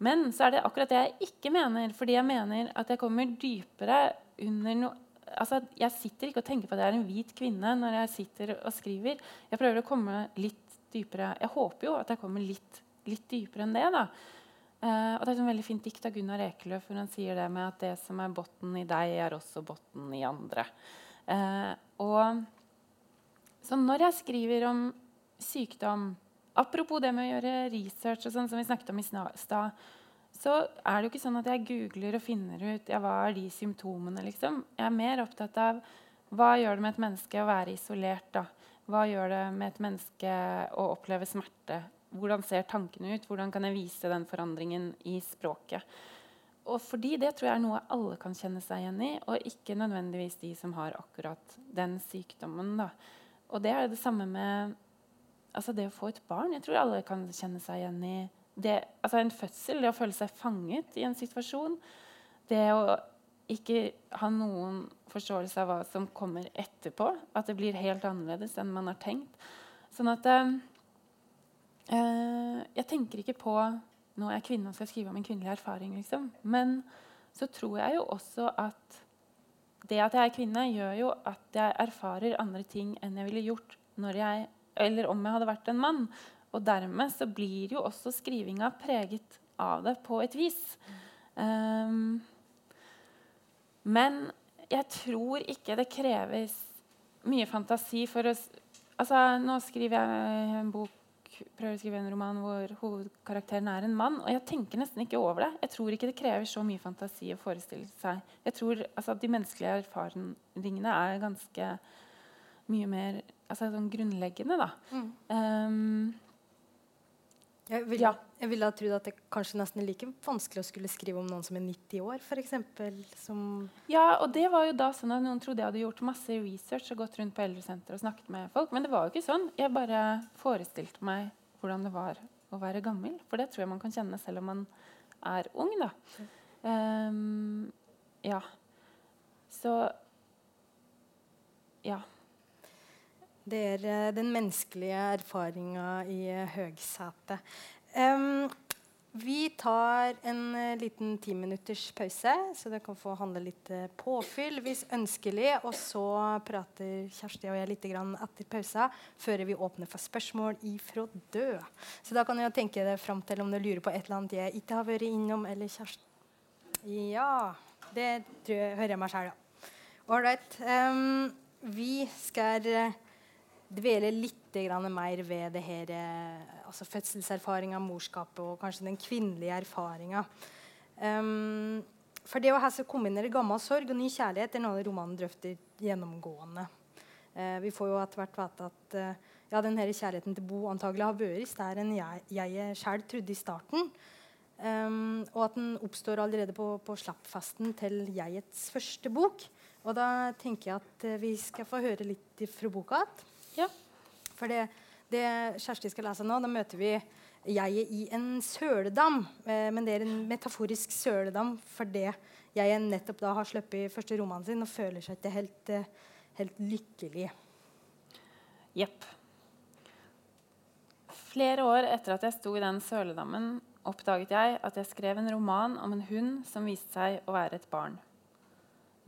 Men så er det akkurat det jeg ikke mener. Fordi jeg mener at jeg kommer dypere under noe altså, Jeg sitter ikke og tenker på at jeg er en hvit kvinne når jeg sitter og skriver. Jeg prøver å komme litt dypere. Jeg håper jo at jeg kommer litt, litt dypere enn det. da. Uh, og Det er et veldig fint dikt av Gunnar Ekeløf hvor han sier det med at det som er botten i deg, er også botten i andre. Uh, og Så når jeg skriver om sykdom Apropos det med å gjøre research, og sånn som vi snakket om i stad, så er det jo ikke sånn at jeg googler og finner ut ja, hva er de symptomene. liksom. Jeg er mer opptatt av hva gjør det med et menneske å være isolert. da? Hva gjør det med et menneske å oppleve smerte? Hvordan ser tankene ut? Hvordan kan jeg vise den forandringen i språket? Og fordi det tror jeg er noe alle kan kjenne seg igjen i, og ikke nødvendigvis de som har akkurat den sykdommen. Da. Og det er det samme med altså det å få et barn. Jeg tror alle kan kjenne seg igjen i det, altså en fødsel. Det å føle seg fanget i en situasjon. Det å ikke ha noen forståelse av hva som kommer etterpå. At det blir helt annerledes enn man har tenkt. Sånn at eh, eh, Jeg tenker ikke på Nå er jeg kvinne og skal skrive om en kvinnelig erfaring, liksom. Men så tror jeg jo også at det at jeg er kvinne, gjør jo at jeg erfarer andre ting enn jeg ville gjort jeg, eller om jeg hadde vært en mann. Og dermed så blir jo også skrivinga preget av det på et vis. Um, men jeg tror ikke det kreves mye fantasi for å altså, Nå skriver jeg en bok prøver å skrive en roman hvor hovedkarakteren er en mann. Og jeg tenker nesten ikke over det. Jeg tror ikke det krever så mye fantasi å forestille seg. Jeg tror altså, at De menneskelige erfaringene er ganske mye mer altså, sånn grunnleggende. da. Mm. Um, jeg ville, ja. vil ha trodd at det kanskje nesten er like vanskelig å skulle skrive om noen som er 90 år, f.eks. Ja, og det var jo da sånn at noen trodde jeg hadde gjort masse research og gått rundt på eldresenter og snakket med folk. Men det var jo ikke sånn. Jeg bare forestilte meg hvordan det var å være gammel. For det tror jeg man kan kjenne selv om man er ung, da. Um, ja. Så Ja. Det er uh, den menneskelige erfaringa i uh, høgsetet. Um, vi tar en uh, liten timinutters pause, så dere kan få handle litt påfyll hvis ønskelig. Og så prater Kjersti og jeg litt etter pausa før vi åpner for spørsmål ifra død. Så da kan jeg tenke deg fram til om du lurer på et eller annet jeg ikke har vært innom. eller Kjersti. Ja, det jeg, hører jeg meg sjæl, ja. Right. Um, vi skal dvele litt mer ved det her, eh, altså fødselserfaringa, morskapet og kanskje den kvinnelige erfaringa. Um, for det å her kombinere gammel sorg og ny kjærlighet er noe romanen drøfter gjennomgående. Uh, vi får jo etter hvert vite at uh, ja, denne kjærligheten til Bo antagelig har vært større enn jeg, jeg sjøl trodde i starten. Um, og at den oppstår allerede på, på slappfesten til jegets første bok. Og da tenker jeg at vi skal få høre litt fra boka igjen. Ja. For det, det, Kjersti skal lese nå, da møter vi jeget i en søledam. Eh, men det er en metaforisk søledam fordi jeg nettopp da har sluppet første romanen sin og føler seg ikke helt, eh, helt lykkelig. Jepp. Flere år etter at jeg sto i den søledammen, oppdaget jeg at jeg skrev en roman om en hund som viste seg å være et barn.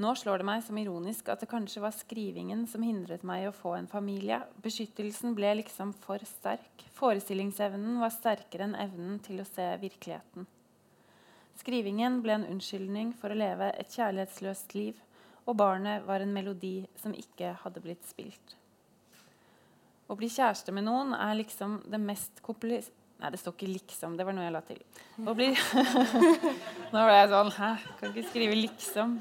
Nå slår det meg som ironisk at det kanskje var skrivingen som hindret meg i å få en familie. Beskyttelsen ble liksom for sterk. Forestillingsevnen var sterkere enn evnen til å se virkeligheten. Skrivingen ble en unnskyldning for å leve et kjærlighetsløst liv, og barnet var en melodi som ikke hadde blitt spilt. Å bli kjæreste med noen er liksom det mest kompliserte Nei, det står ikke 'liksom'. Det var noe jeg la til. Å bli Nå ble jeg sånn Hæ? Kan ikke skrive 'liksom'.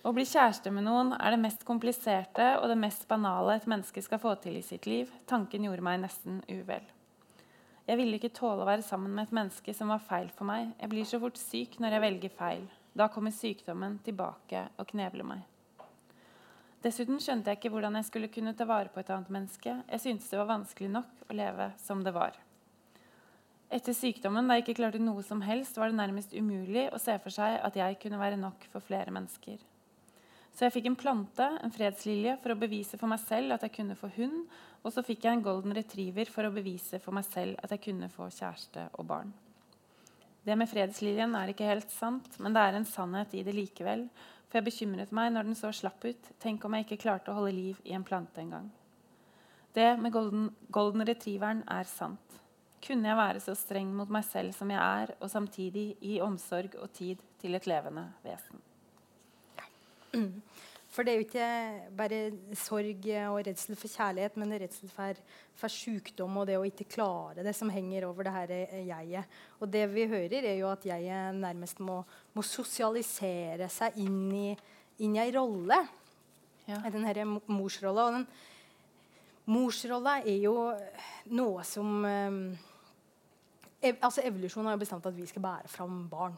Å bli kjæreste med noen er det mest kompliserte og det mest banale et menneske skal få til i sitt liv. Tanken gjorde meg nesten uvel. Jeg ville ikke tåle å være sammen med et menneske som var feil for meg. Jeg blir så fort syk når jeg velger feil. Da kommer sykdommen tilbake og knebler meg. Dessuten skjønte jeg ikke hvordan jeg skulle kunne ta vare på et annet menneske. Jeg syntes det var vanskelig nok å leve som det var. Etter sykdommen, da jeg ikke klarte noe som helst, var det nærmest umulig å se for seg at jeg kunne være nok for flere mennesker. Så jeg fikk en plante, en fredslilje, for å bevise for meg selv at jeg kunne få hund. Og så fikk jeg en golden retriever for å bevise for meg selv at jeg kunne få kjæreste og barn. Det med fredsliljen er ikke helt sant, men det er en sannhet i det likevel. For jeg bekymret meg når den så slapp ut. Tenk om jeg ikke klarte å holde liv i en plante engang. Det med golden, golden retrieveren er sant. Kunne jeg være så streng mot meg selv som jeg er, og samtidig gi omsorg og tid til et levende vesen? For det er jo ikke bare sorg og redsel for kjærlighet, men redsel for, for sykdom og det å ikke klare det som henger over det her jeget. Og det vi hører, er jo at jeget nærmest må, må sosialisere seg inn i, inn i ei rolle. Ja. Den herre morsrolla. Og den morsrolla er jo noe som um, ev altså Evolusjonen har jo bestemt at vi skal bære fram barn.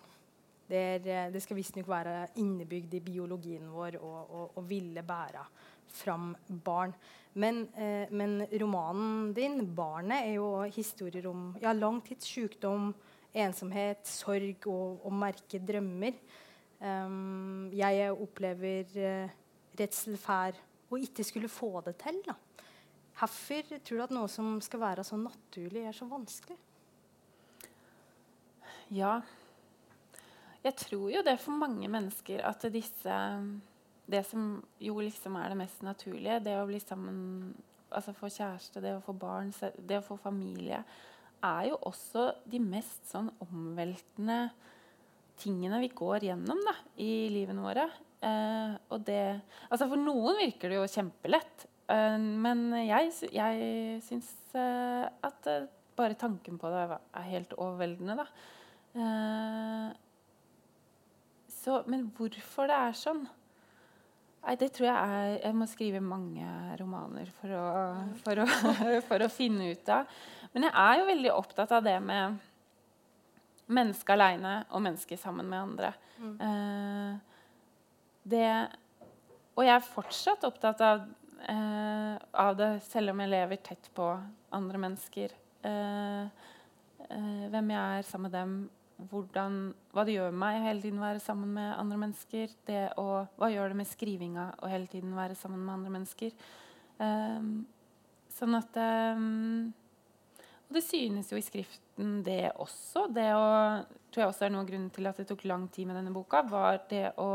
Det, er, eh, det skal visstnok være innebygd i biologien vår å ville bære fram barn. Men, eh, men, romanen din, 'Barnet', er jo historier om ja, langtidssykdom, ensomhet, sorg og, og merke drømmer. Um, jeg opplever eh, redsel for å ikke skulle få det til. Da. Hvorfor tror du at noe som skal være så naturlig, er så vanskelig? Ja, jeg tror jo det for mange mennesker at disse Det som jo liksom er det mest naturlige, det å bli sammen Altså få kjæreste, det å få barn, det å få familie, er jo også de mest sånn omveltende tingene vi går gjennom da, i livene våre. Eh, og det Altså for noen virker det jo kjempelett. Eh, men jeg, jeg syns eh, at eh, bare tanken på det er helt overveldende, da. Så, men hvorfor det er sånn Nei, det tror jeg er Jeg må skrive mange romaner for å, for å, for å finne ut av. Men jeg er jo veldig opptatt av det med mennesket aleine og mennesket sammen med andre. Mm. Eh, det Og jeg er fortsatt opptatt av, eh, av, det, selv om jeg lever tett på andre mennesker. Eh hvem jeg er sammen med dem, hvordan, hva det gjør meg hele tiden være sammen med andre mennesker. Det å, hva gjør det med skrivinga å hele tiden være sammen med andre mennesker. Um, sånn at um, Og det synes jo i skriften, det også. Det å, tror jeg også er noe av grunnen til at det tok lang tid med denne boka, var det å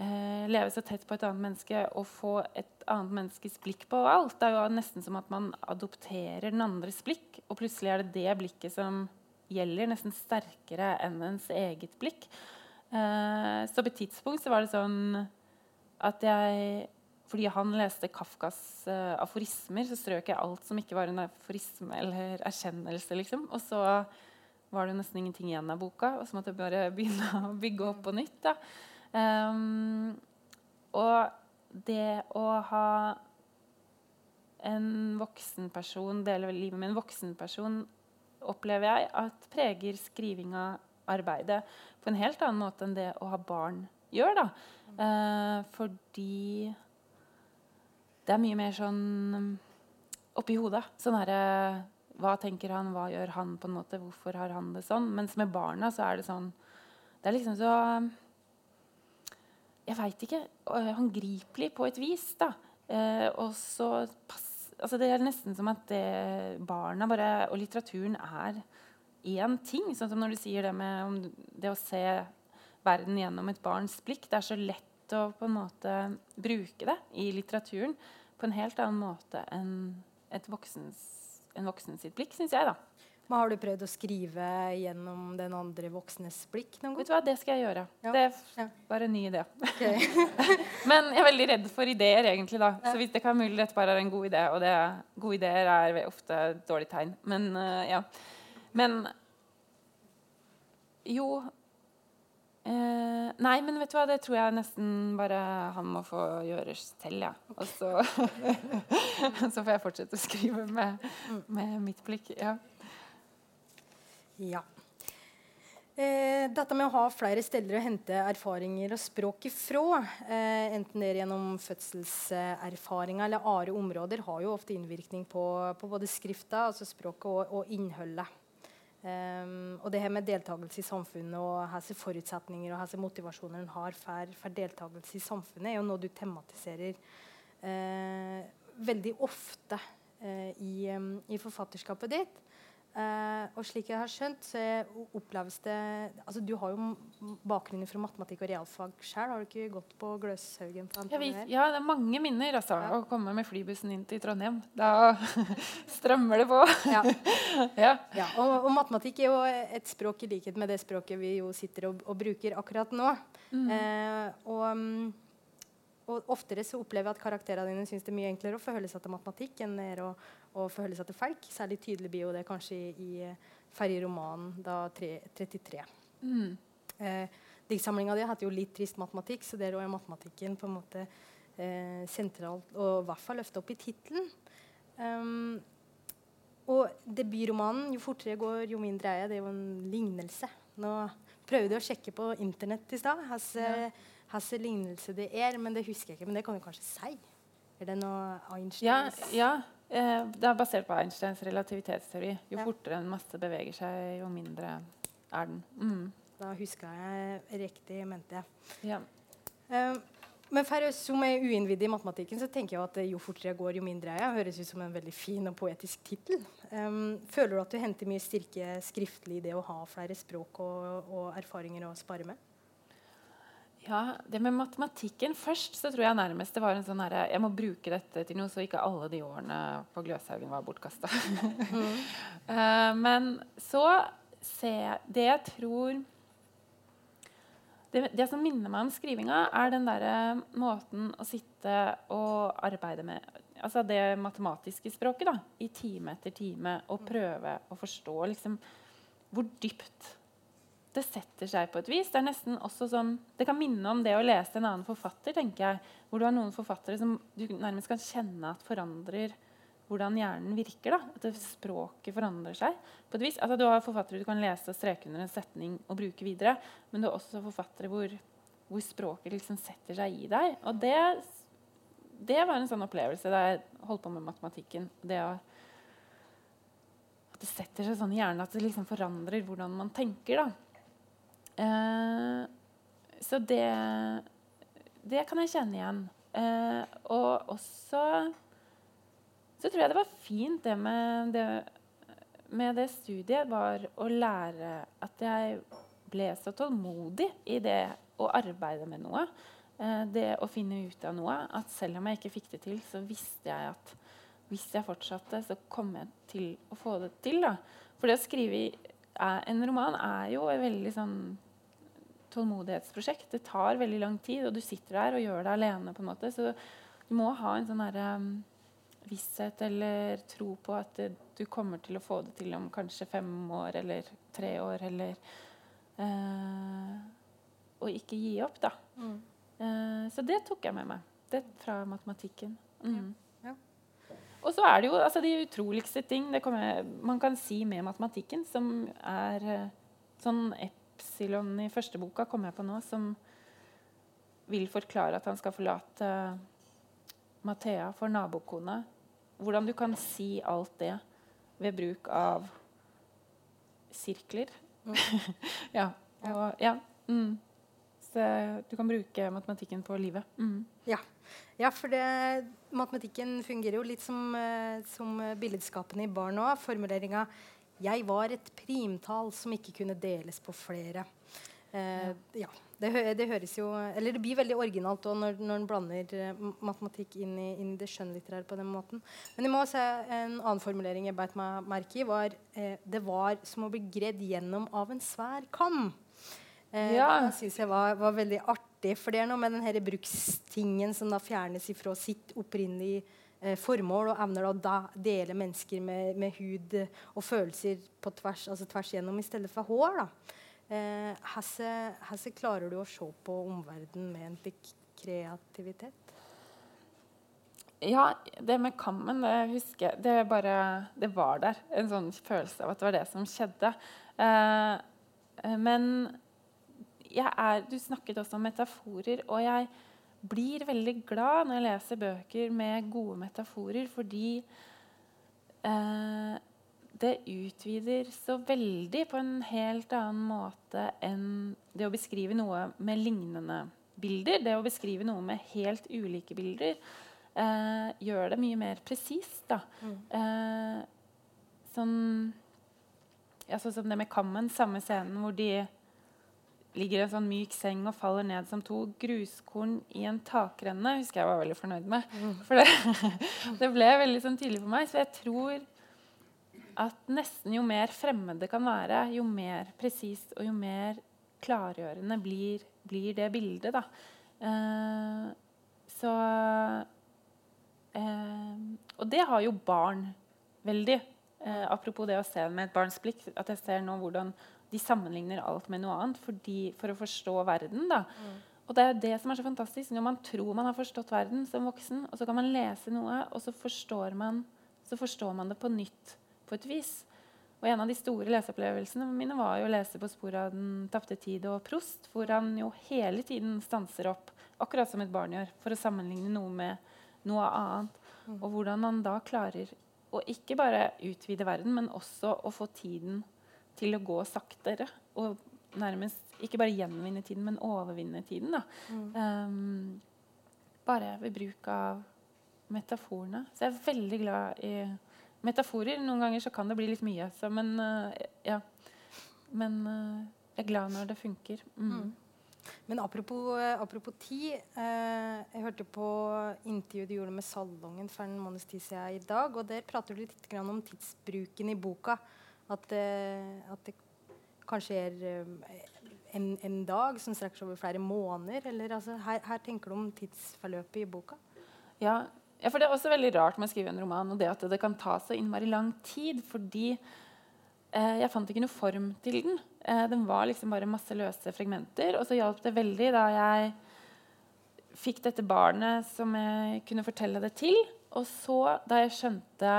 eh, leve så tett på et annet menneske og få et annet menneskes blikk på alt. Det er jo nesten som at man adopterer den andres blikk, og plutselig er det det blikket som gjelder nesten sterkere enn ens eget blikk. Eh, så på et tidspunkt så var det sånn at jeg fordi han leste Kafkas uh, aforismer, så strøk jeg alt som ikke var en aforisme eller erkjennelse. liksom. Og så var det nesten ingenting igjen av boka, og så måtte jeg bare begynne å bygge opp på nytt. da. Um, og det å ha en voksen person, dele livet med en voksen person opplever jeg at preger skrivinga arbeidet på en helt annen måte enn det å ha barn gjør. da. Eh, fordi det er mye mer sånn oppi hodet. Sånn herre Hva tenker han, hva gjør han? på en måte, Hvorfor har han det sånn? Mens med barna så er det sånn Det er liksom så Jeg veit ikke. Håndgripelig på et vis. da. Eh, og så pass, altså Det er nesten som at det, barna bare, og litteraturen er én ting. Sånn som når du sier det med det å se verden gjennom et barns blikk. Det er så lett å på en måte bruke det i litteraturen på en helt annen måte enn et voksens, en voksen sitt blikk, syns jeg. da. Men Har du prøvd å skrive gjennom den andre voksnes blikk? noen gang? Vet du hva, Det skal jeg gjøre. Ja. Det bare en ny idé. Okay. Men jeg er veldig redd for ideer, egentlig. da. Ja. Så hvis det kan mulig dette bare er en god idé, og det, gode ideer er ofte et dårlig tegn. Men uh, ja. Men jo uh, Nei, men vet du hva, det tror jeg nesten bare han må få gjøre selv, ja. Og så, så får jeg fortsette å skrive med, mm. med mitt blikk. ja. Ja. Eh, dette med å ha flere steder å hente erfaringer og språk ifra, eh, enten det er gjennom fødselserfaringer eller andre områder, har jo ofte innvirkning på, på både skrifta, altså språket, og, og innholdet. Um, og det her med deltakelse i samfunnet og hvilke forutsetninger og hvilke motivasjoner en har for, for deltakelse i samfunnet, er jo noe du tematiserer uh, veldig ofte uh, i, um, i, forfatterskapet ditt. Uh, og slik jeg har skjønt, så oppleves det altså Du har jo bakgrunnen fra matematikk og realfag sjøl. Har du ikke gått på Gløshaugen? På ja, det er mange minner altså, ja. å komme med flybussen inn til Trondheim. Da strømmer det på. ja. ja. ja og, og, matematikk er jo et språk i likhet med det språket vi jo sitter og, og bruker akkurat nå. Mm. Uh, og um, og oftere så opplever jeg at karakterene dine syns det er mye enklere å forholde seg til matematikk enn det å, å forholde seg til folk. Særlig tydelig blir jo det kanskje i, i eh, Ferjeromanen da 3, 33. Mm. Eh, Diktsamlinga di heter jo 'Litt trist matematikk', så der er matematikken på en måte eh, sentralt og i hvert fall løfta opp i tittelen. Um, og debutromanen 'Jo fortere jeg går, jo mindre er jeg', det er jo en lignelse. Nå prøvde jeg å sjekke på Internett i stad. Ja hvilken lignelse det er, men det husker jeg ikke. Men det kan du kanskje si? Er det noe Einsteins Ja, ja. Eh, det er basert på Einsteins relativitetsteori. Jo ja. fortere en masse beveger seg, jo mindre er den. Mm. Da huska jeg riktig, mente jeg. Ja. Um, men for oss som er uinnvidde i matematikken, så tenker jeg at jo fortere jeg går, jo mindre er jeg. Høres ut som en veldig fin og poetisk tittel. Um, føler du at du henter mye styrke skriftlig i det å ha flere språk og, og erfaringer å spare med? Ja, Det med matematikken først så tror jeg nærmest det var en sånn herre Jeg må bruke dette til noe, så ikke alle de årene på Gløshaugen var bortkasta. mm. uh, men så ser jeg Det jeg tror det, det, som minner meg om skrivinga, er den derre måten å sitte og arbeide med Altså det matematiske språket, da. I time etter time. Og prøve å forstå liksom hvor dypt det setter seg på et vis. Det er nesten også sånn, det kan minne om det å lese en annen forfatter. tenker jeg, Hvor du har noen forfattere som du nærmest kan kjenne at forandrer hvordan hjernen virker. da, At språket forandrer seg. på et vis. Altså, du har forfattere du kan lese og streke under en setning og bruke videre. Men du har også forfattere hvor, hvor språket liksom setter seg i deg. Og det, det var en sånn opplevelse da jeg holdt på med matematikken. det å at det setter seg sånn i hjernen at det liksom forandrer hvordan man tenker. da. Eh, så det, det kan jeg kjenne igjen. Eh, og også så tror jeg det var fint det med det, med det studiet var å lære at jeg ble så tålmodig i det å arbeide med noe. Eh, det å finne ut av noe. At selv om jeg ikke fikk det til, så visste jeg at hvis jeg fortsatte, så kom jeg til å få det til. Da. For det å skrive en roman er jo et veldig sånn tålmodighetsprosjekt. Det tar veldig lang tid, og du sitter der og gjør det alene. på en måte, Så du må ha en sånn her, um, visshet eller tro på at det, du kommer til å få det til om kanskje fem år eller tre år. eller uh, Og ikke gi opp, da. Mm. Uh, så det tok jeg med meg. Det fra matematikken. Mm. Ja. Og så er det jo altså, de utroligste ting kommer, man kan si med matematikken, som er uh, sånn Epsilon i første boka kommer jeg på nå, som vil forklare at han skal forlate Mathea for nabokone. Hvordan du kan si alt det ved bruk av sirkler. Mm. ja. Og, ja. Mm. Så du kan bruke matematikken på livet. Mm. Ja. Ja. for det, matematikken fungerer jo litt som, uh, som billedskapene i barn òg. Formuleringa 'Jeg var et primtall som ikke kunne deles på flere'. Eh, ja. Det, det, høres jo Eller det blir veldig originalt når, når en blander uh, matematikk inn i, inn det skjønnlitterære på den måten. Men jeg må se en annen formulering jeg beit meg merke i, var eh, det var som å bli gredd gjennom av en svær kam. Eh, ja. Det syns jeg var, var, veldig artig. For det er noe med denne brukstingen som da fjernes ifra sitt opprinnelige eh, formål, og evner da å dele mennesker med, med, hud og følelser på tvers, altså tvers gjennom i stedet for hår. da. Eh, klarer du å se på omverdenen med en slik kreativitet? Ja, det med kammen, det husker jeg Det, bare, det var der. En sånn følelse av at det var det som skjedde. Eh, eh men er, du snakket også om metaforer, og jeg blir veldig glad når jeg leser bøker med gode metaforer, fordi eh, det utvider så veldig på en helt annen måte enn det å beskrive noe med lignende bilder. Det å beskrive noe med helt ulike bilder eh, gjør det mye mer presist. Mm. Eh, sånn sånn som det med kammen, samme scenen hvor de ligger i en sånn myk seng og faller ned som to gruskorn i en takrenne, husker jeg var veldig fornøyd med. For det, det ble veldig sånn tydelig for meg. Så jeg tror at nesten jo mer fremmede kan være, jo mer presist og jo mer klargjørende blir, blir det bildet. Da. Eh, så eh, Og det har jo barn veldig. Eh, apropos det å se med et barns blikk. At jeg ser nå hvordan de sammenligner alt med noe annet fordi, for å forstå verden. da. Mm. Og det er det som er så fantastisk. Når man tror man har forstått verden som voksen, og så kan man lese noe, og så forstår man, så forstår man det på nytt på et vis. Og En av de store leseopplevelsene mine var jo å lese på sporet av Den tapte tid og Prost, hvor han jo hele tiden stanser opp, akkurat som et barn gjør, for å sammenligne noe med noe annet. Mm. Og hvordan han da klarer å ikke bare utvide verden, men også å få tiden til å gå saktere. Og nærmest ikke bare gjenvinne tiden, men overvinne tiden. Mm. Um, bare ved bruk av metaforene. Så jeg er veldig glad i metaforer. Noen ganger så kan det bli litt mye. Så, men uh, ja. Men uh, jeg er glad når det funker. Mm. Mm. Men apropos, apropos tid. jeg hørte på intervjuet du gjorde med Salongen for en måneds tid siden i dag. og Der prater du litt om tidsbruken i boka. At, at det kanskje er en, en, dag som strekker seg over flere måneder. Eller, altså, her, her tenker du om tidsforløpet i boka. Ja, ja, for Det er også veldig rart med å skrive en roman og det at det kan ta så innmari lang tid. Fordi eh, jeg fant ikke noe form til den. Eh, den var liksom bare masse løse fragmenter. Og så hjalp det veldig da jeg fikk dette barnet som jeg kunne fortelle det til. Og så, da jeg skjønte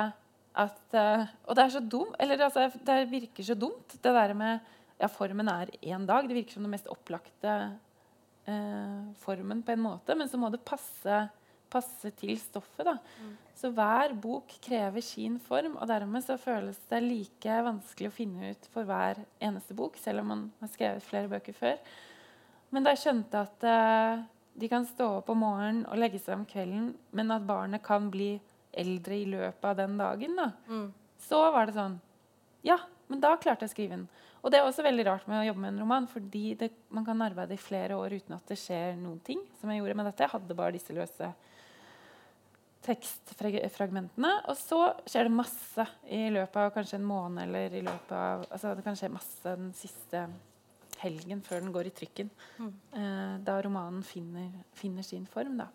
at eh, Og det er så dumt, eller altså, det virker så dumt, det der med ja, formen er én dag. Det virker som den mest opplagte eh, formen på en måte. Men så må det passe passe til stoffet. Da. Mm. Så hver bok krever sin form, og dermed så føles det like vanskelig å finne ut for hver eneste bok, selv om man har skrevet flere bøker før. Men da jeg skjønte at uh, de kan stå opp om morgenen og legge seg om kvelden, men at barnet kan bli eldre i løpet av den dagen, da, mm. så var det sånn Ja, men da klarte jeg å skrive den. Og det er også veldig rart med å jobbe med en roman, fordi det, man kan arbeide i flere år uten at det skjer noen ting. som jeg gjorde med dette. Jeg hadde bare disse løse tekstfragmentene. Og så skjer det masse i løpet av kanskje en måned eller i løpet av altså Det kan skje masse den siste helgen før den går i trykken. Mm. Eh, da romanen finner, finner, sin form, da.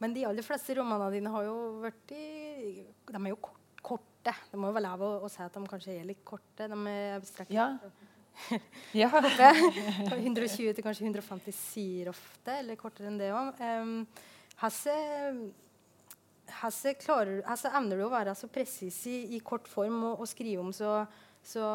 Men de aller fleste romanene dine har jo vært i De er jo korte. Det må jo være lov å, å si at de kanskje er litt korte. De er abstrakte. Ja. ja. 120 til kanskje 150 sider ofte, eller kortere enn det òg. Um, Hasse, klarer, Hasse evner du å være så presis i, i, kort form og, og skrive om så, så,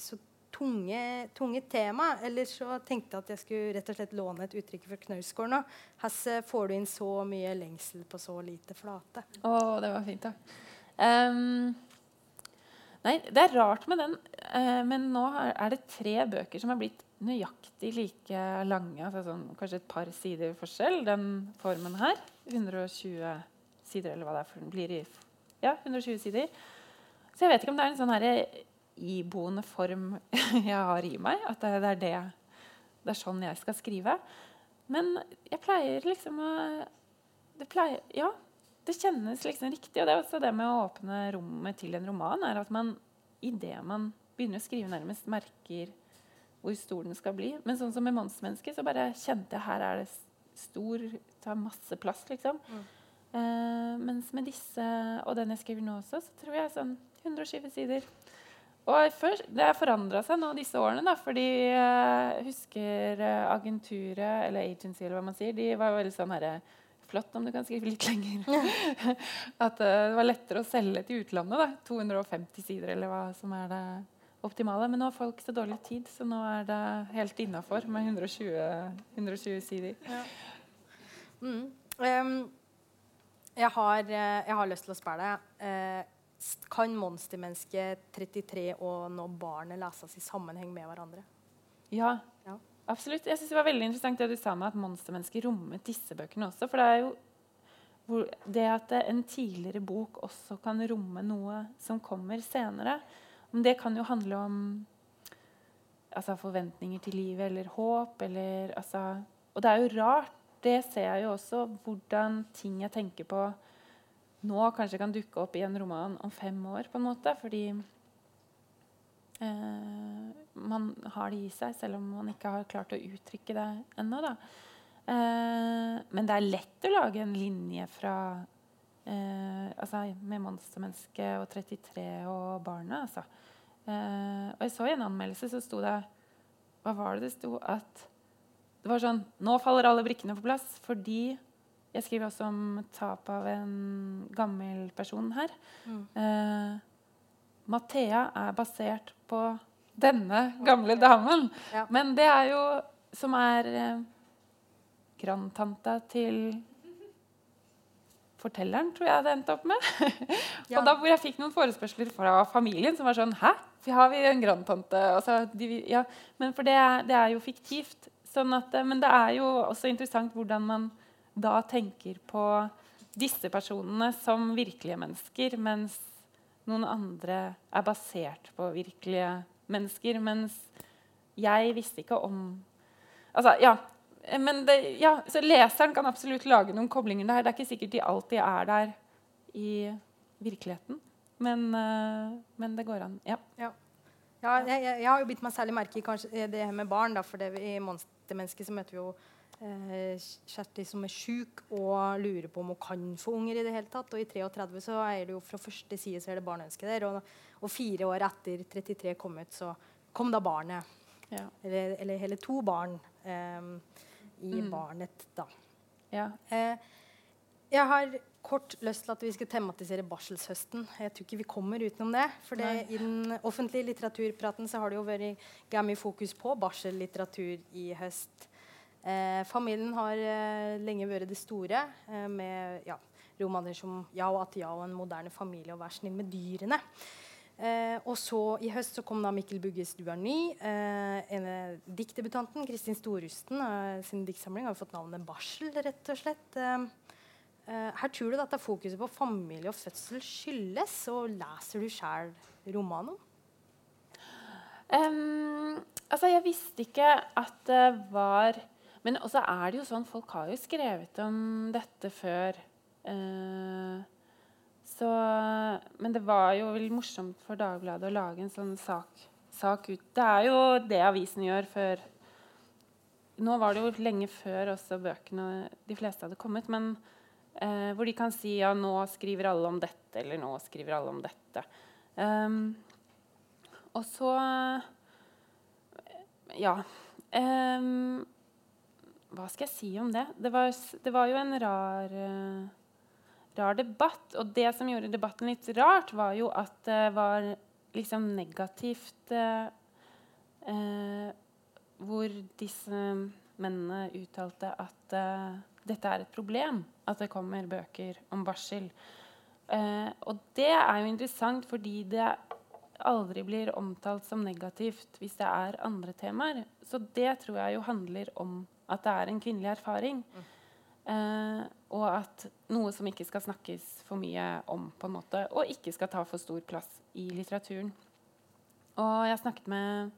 så tunge, tunge, tema. Eller så tenkte jeg at jeg skulle rett og slett låne et uttrykk fra Knausgård nå. Hasse, får du inn så mye lengsel på så lite flate? Å, oh, det var fint, da. Um, nei, det er rart med den, uh, men nå er det tre bøker som er blitt nøyaktig like lange. Altså sånn, kanskje et par sider forskjell. Den formen her. 120 sider, eller hva det er for den blir i. Ja, 120 sider. Så jeg vet ikke om det er en sånn her iboende form jeg har i meg. At det, er det, det er sånn jeg skal skrive. Men jeg pleier liksom å det pleier, Ja, det kjennes liksom riktig. Og det er også det med å åpne rommet til en roman, er at man idet man begynner å skrive, nærmest merker hvor stor den skal bli. Men sånn som med Mannsmennesket, så bare kjente jeg her er det stor Tar masse plass, liksom. Mm. Uh, mens med disse, og den jeg skriver nå også, så tror jeg sånn 120 sider. Og først, Det har forandra seg nå disse årene, da, fordi jeg uh, husker uh, agenturet, eller agency, eller hva man sier, de var veldig sånn herre Flott om du kan skrive litt lenger. At uh, det var lettere å selge til utlandet. da, 250 sider, eller hva som er det optimale. Men nå har folk så dårlig tid, så nå er det helt innafor med 120, 120 sider. Ja. Mm. Um, jeg, har, eh, jeg, har, lyst til å spørre deg. Uh, kan monstermennesket 33 og nå barnet leses i sammenheng med hverandre? Ja, ja. absolutt. Jeg synes Det var veldig interessant det du sa med at monstermennesket rommet disse bøkene også. For det er jo det at en tidligere bok også kan romme noe som kommer senere. Men det kan jo handle om altså, forventninger til livet eller håp. Eller, altså, og det er jo rart. Det ser jeg jo også, hvordan ting jeg tenker på nå, kanskje kan dukke opp i en roman om fem år. på en måte, Fordi eh, man har det i seg, selv om man ikke har klart å uttrykke det ennå. Eh, men det er lett å lage en linje fra eh, altså, med monstermennesket og 33 og barna. altså. Uh, og jeg så i en anmeldelse så sto det Hva var det det sto? At det var sånn Nå faller alle brikkene på plass fordi Jeg skriver også om tap av en gammel person her. Mm. Uh, Mathea er basert på denne gamle damen. Ja. Men det er jo Som er uh, grandtanta til fortelleren, tror jeg det endte opp med. Ja. og da hvor jeg fikk noen forespørsler fra familien som var sånn Hæ? Har vi en grandtante? Altså, ja. Men for det, det, er jo fiktivt. Sånn at, men det er jo også interessant hvordan man da tenker på disse personene som virkelige mennesker, mens noen andre er basert på virkelige mennesker. Mens jeg visste ikke om Altså, ja, men det, ja, så leseren kan absolutt lage noen koblinger der. Det er ikke sikkert de alltid er der i virkeligheten. Men, uh, men det går an. Ja. ja. ja jeg, jeg, har jo bitt meg særlig merke i det med barn. Da, for det, I 'Monstermennesket' så møter vi jo eh, Kjersti som er sjuk og lurer på om hun kan få unger. i det hele tatt. Og i 33 så er det jo fra første side så er det barneønske der. Og, og, fire år etter 33 kom ut, så kom da barnet. Ja. Eller, eller hele to barn. eh, i mm. barnet, da. Ja. Eh, jeg har kort lyst til at vi skal tematisere barselshøsten. Jeg tror ikke vi kommer utenom det. For det, i den offentlige litteraturpraten så har det jo vært gammel fokus på barsellitteratur i høst. Eh, familien har eh, lenge vært det store eh, med ja, romaner som 'Ja og at ja' og 'En moderne familie' og 'Vær snill med dyrene'. Eh, og så I høst så kom da Mikkel Bugges 'Du er ny'. Eh, diktdebutanten, Kristin Storusten eh, sin diktsamling har fått navnet 'Barsel', rett og slett. Eh, her tror du dette fokuset på familie og fødsel skyldes, og leser du sjøl romanen? Um, altså, jeg visste ikke at det var Men også er det jo sånn, folk har jo skrevet om dette før. Uh, så, men det var jo veldig morsomt for Dagbladet å lage en sånn sak, sak, ut. Det er jo det avisen gjør før Nå var det jo lenge før også bøkene de fleste hadde kommet. Men eh, hvor de kan si ja, nå skriver alle om dette, eller nå skriver alle om dette. Um, og så Ja. Um, hva skal jeg si om det? Det var, det var jo en rar uh, rar debatt. Og det som gjorde debatten litt rart, var jo at det var liksom negativt uh, uh, Hvor disse mennene uttalte at dette er et problem, at det kommer bøker om barsel. Og det er jo interessant fordi det aldri blir omtalt som negativt hvis det er andre temaer. Så det tror jeg jo handler om at det er en kvinnelig erfaring. Mm. Eh, og at noe som ikke skal snakkes for mye om, på en måte, og ikke skal ta for stor plass i litteraturen. Og jeg snakket med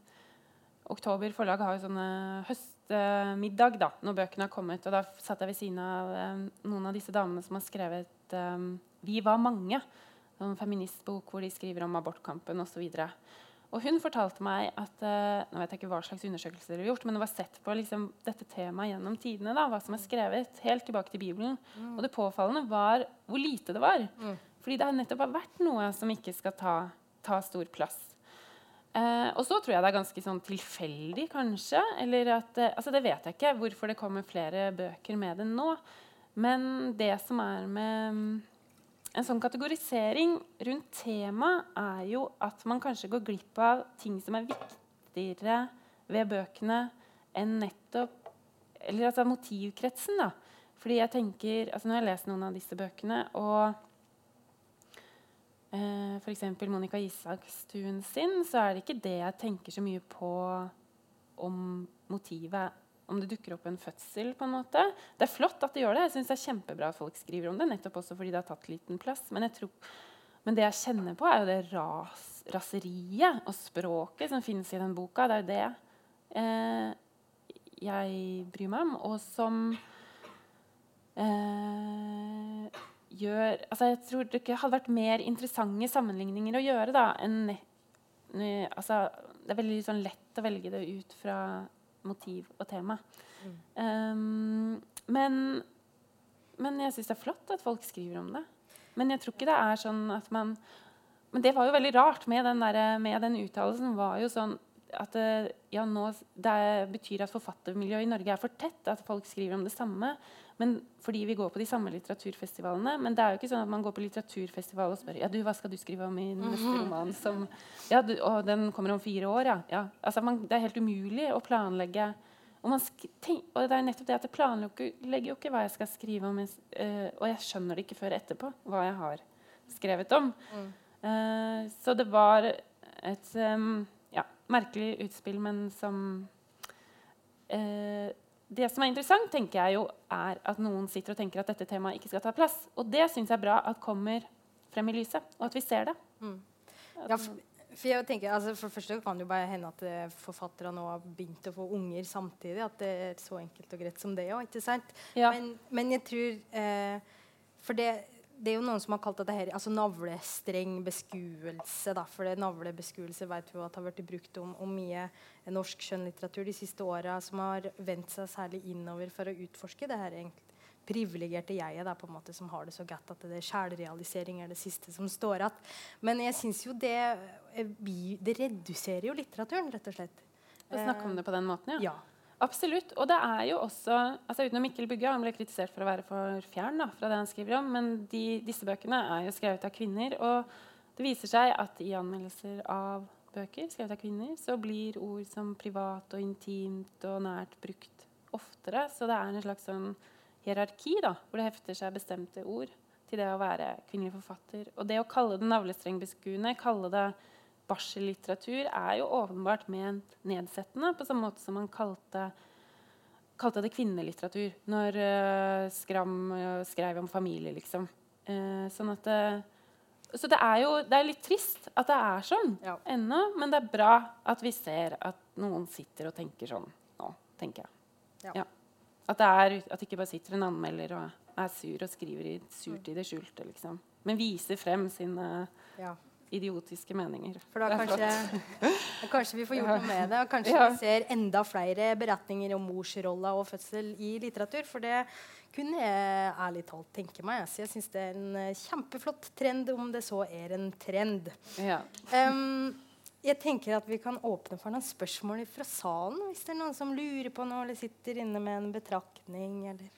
Oktober forlag har jo sånne høstmiddag da, når bøkene har kommet. Og da satt jeg ved siden av um, noen av disse damene som har skrevet um, 'Vi var mange', en feministbok hvor de skriver om abortkampen osv. Og, og hun fortalte meg at uh, nå vet jeg ikke hva slags undersøkelser de har gjort, men det var sett på liksom, dette temaet gjennom tidene. Da, hva som er skrevet, helt tilbake til Bibelen. Mm. Og det påfallende var hvor lite det var. Mm. Fordi det har nettopp vært noe som ikke skal ta, ta stor plass. Uh, og så tror jeg det er ganske sånn tilfeldig, kanskje. Eller at, uh, altså Det vet jeg ikke hvorfor det kommer flere bøker med det nå. Men det som er med en sånn kategorisering rundt temaet er jo at man kanskje går glipp av ting som er viktigere ved bøkene enn nettopp Eller altså motivkretsen, da. Fordi jeg tenker, altså Når jeg lest noen av disse bøkene, og eh, f.eks. Monica Isakstuen sin, så er det ikke det jeg tenker så mye på om motivet om det dukker opp en fødsel. på en måte. Det er flott at de gjør det. Jeg synes det er kjempebra at folk skriver om det. nettopp også fordi det har tatt liten plass. Men, tror, men det jeg kjenner på, er jo det ras, raseriet og språket som finnes i den boka. Det er jo det eh, jeg bryr meg om, og som eh, gjør altså Jeg tror det hadde vært mer interessante sammenligninger å gjøre da, enn altså, Det er veldig sånn, lett å velge det ut fra motiv og tema. Mm. Um, men, men jeg syns det er flott at folk skriver om det. Men jeg tror ikke det er sånn at man Men det var jo veldig rart med den, der, med den uttalelsen. var jo sånn at ja, nå, det betyr at forfattermiljøet i Norge er for tett. At folk skriver om det samme. Men fordi vi går på de samme litteraturfestivalene. Men det er jo ikke sånn at man går på litteraturfestival og spør ja, du, hva skal du skrive om i den neste mhm. roman. Som, ja, du, og den kommer om fire år, ja. ja. Altså, man, det er helt umulig å planlegge. Og, tenk, og, det er nettopp det at jeg planlegger jo ikke hva jeg skal skrive om. Uh, og jeg skjønner det ikke før etterpå hva jeg har skrevet om. Mm. Uh, så det var et um, ja, merkelig utspill, men som uh, det som er interessant, tenker jeg jo, er at noen sitter og tenker at dette temaet ikke skal ta plass. Og det syns jeg er bra at kommer frem i lyset, og at vi ser det. Mm. Ja, for, for, jeg tenker, altså for det første kan det jo bare hende at eh, forfattere nå har begynt å få unger samtidig. At det er så enkelt og greit som det òg. Ja. Men, men, jeg tror eh, For det det er jo noen som har kalt dette her, altså navlestreng beskuelse. Da, for navlebeskuelse vet vi at har blitt brukt om, om, mye norsk skjønnlitteratur de siste åra, som har vendt seg særlig innover for å utforske det her privilegerte jeget da, på en måte, som har det så godt at det sjælrealisering er det siste som står igjen. Men jeg syns jo det, eh, det reduserer jo litteraturen, rett og slett. Å snakke om det på den måten, ja. ja. Absolutt. Og det er jo også altså Utenom Mikkel Bugge, han ble kritisert for å være for fjern da, fra det han skriver om, men de, disse bøkene er jo skrevet av kvinner. Og det viser seg at i anmeldelser av bøker skrevet av kvinner, så blir ord som privat og intimt og nært brukt oftere. Så det er en slags sånn hierarki da, hvor det hefter seg bestemte ord til det å være kvinnelig forfatter. Og det å kalle det navlestrengbeskuende, kalle det barsellitteratur er jo åpenbart ment nedsettende, på samme måte som man kalte, kalte det kvinnelitteratur når uh, Skram uh, skrev om familie, liksom. Uh, sånn at Så det er jo det er litt trist at det er sånn ja. ennå, men det er bra at vi ser at noen sitter og tenker sånn nå, tenker jeg. Ja. Ja. At, det er, at det ikke bare sitter en anmelder og er sur og skriver i, surt i det skjulte, liksom. Men viser frem sine ja idiotiske meninger. For da kanskje, kanskje, vi får gjort noe med det. Og kanskje ja. vi ser enda flere beretninger om morsrolla og fødsel i litteratur. For det kunne jeg ærlig talt tenke meg. Så jeg syns det er en eh, kjempeflott trend, om det så er en trend. Ja. Um, jeg tenker at vi kan åpne for noen spørsmål fra salen. Hvis det er noen som lurer på noe eller sitter inne med en betraktning. eller...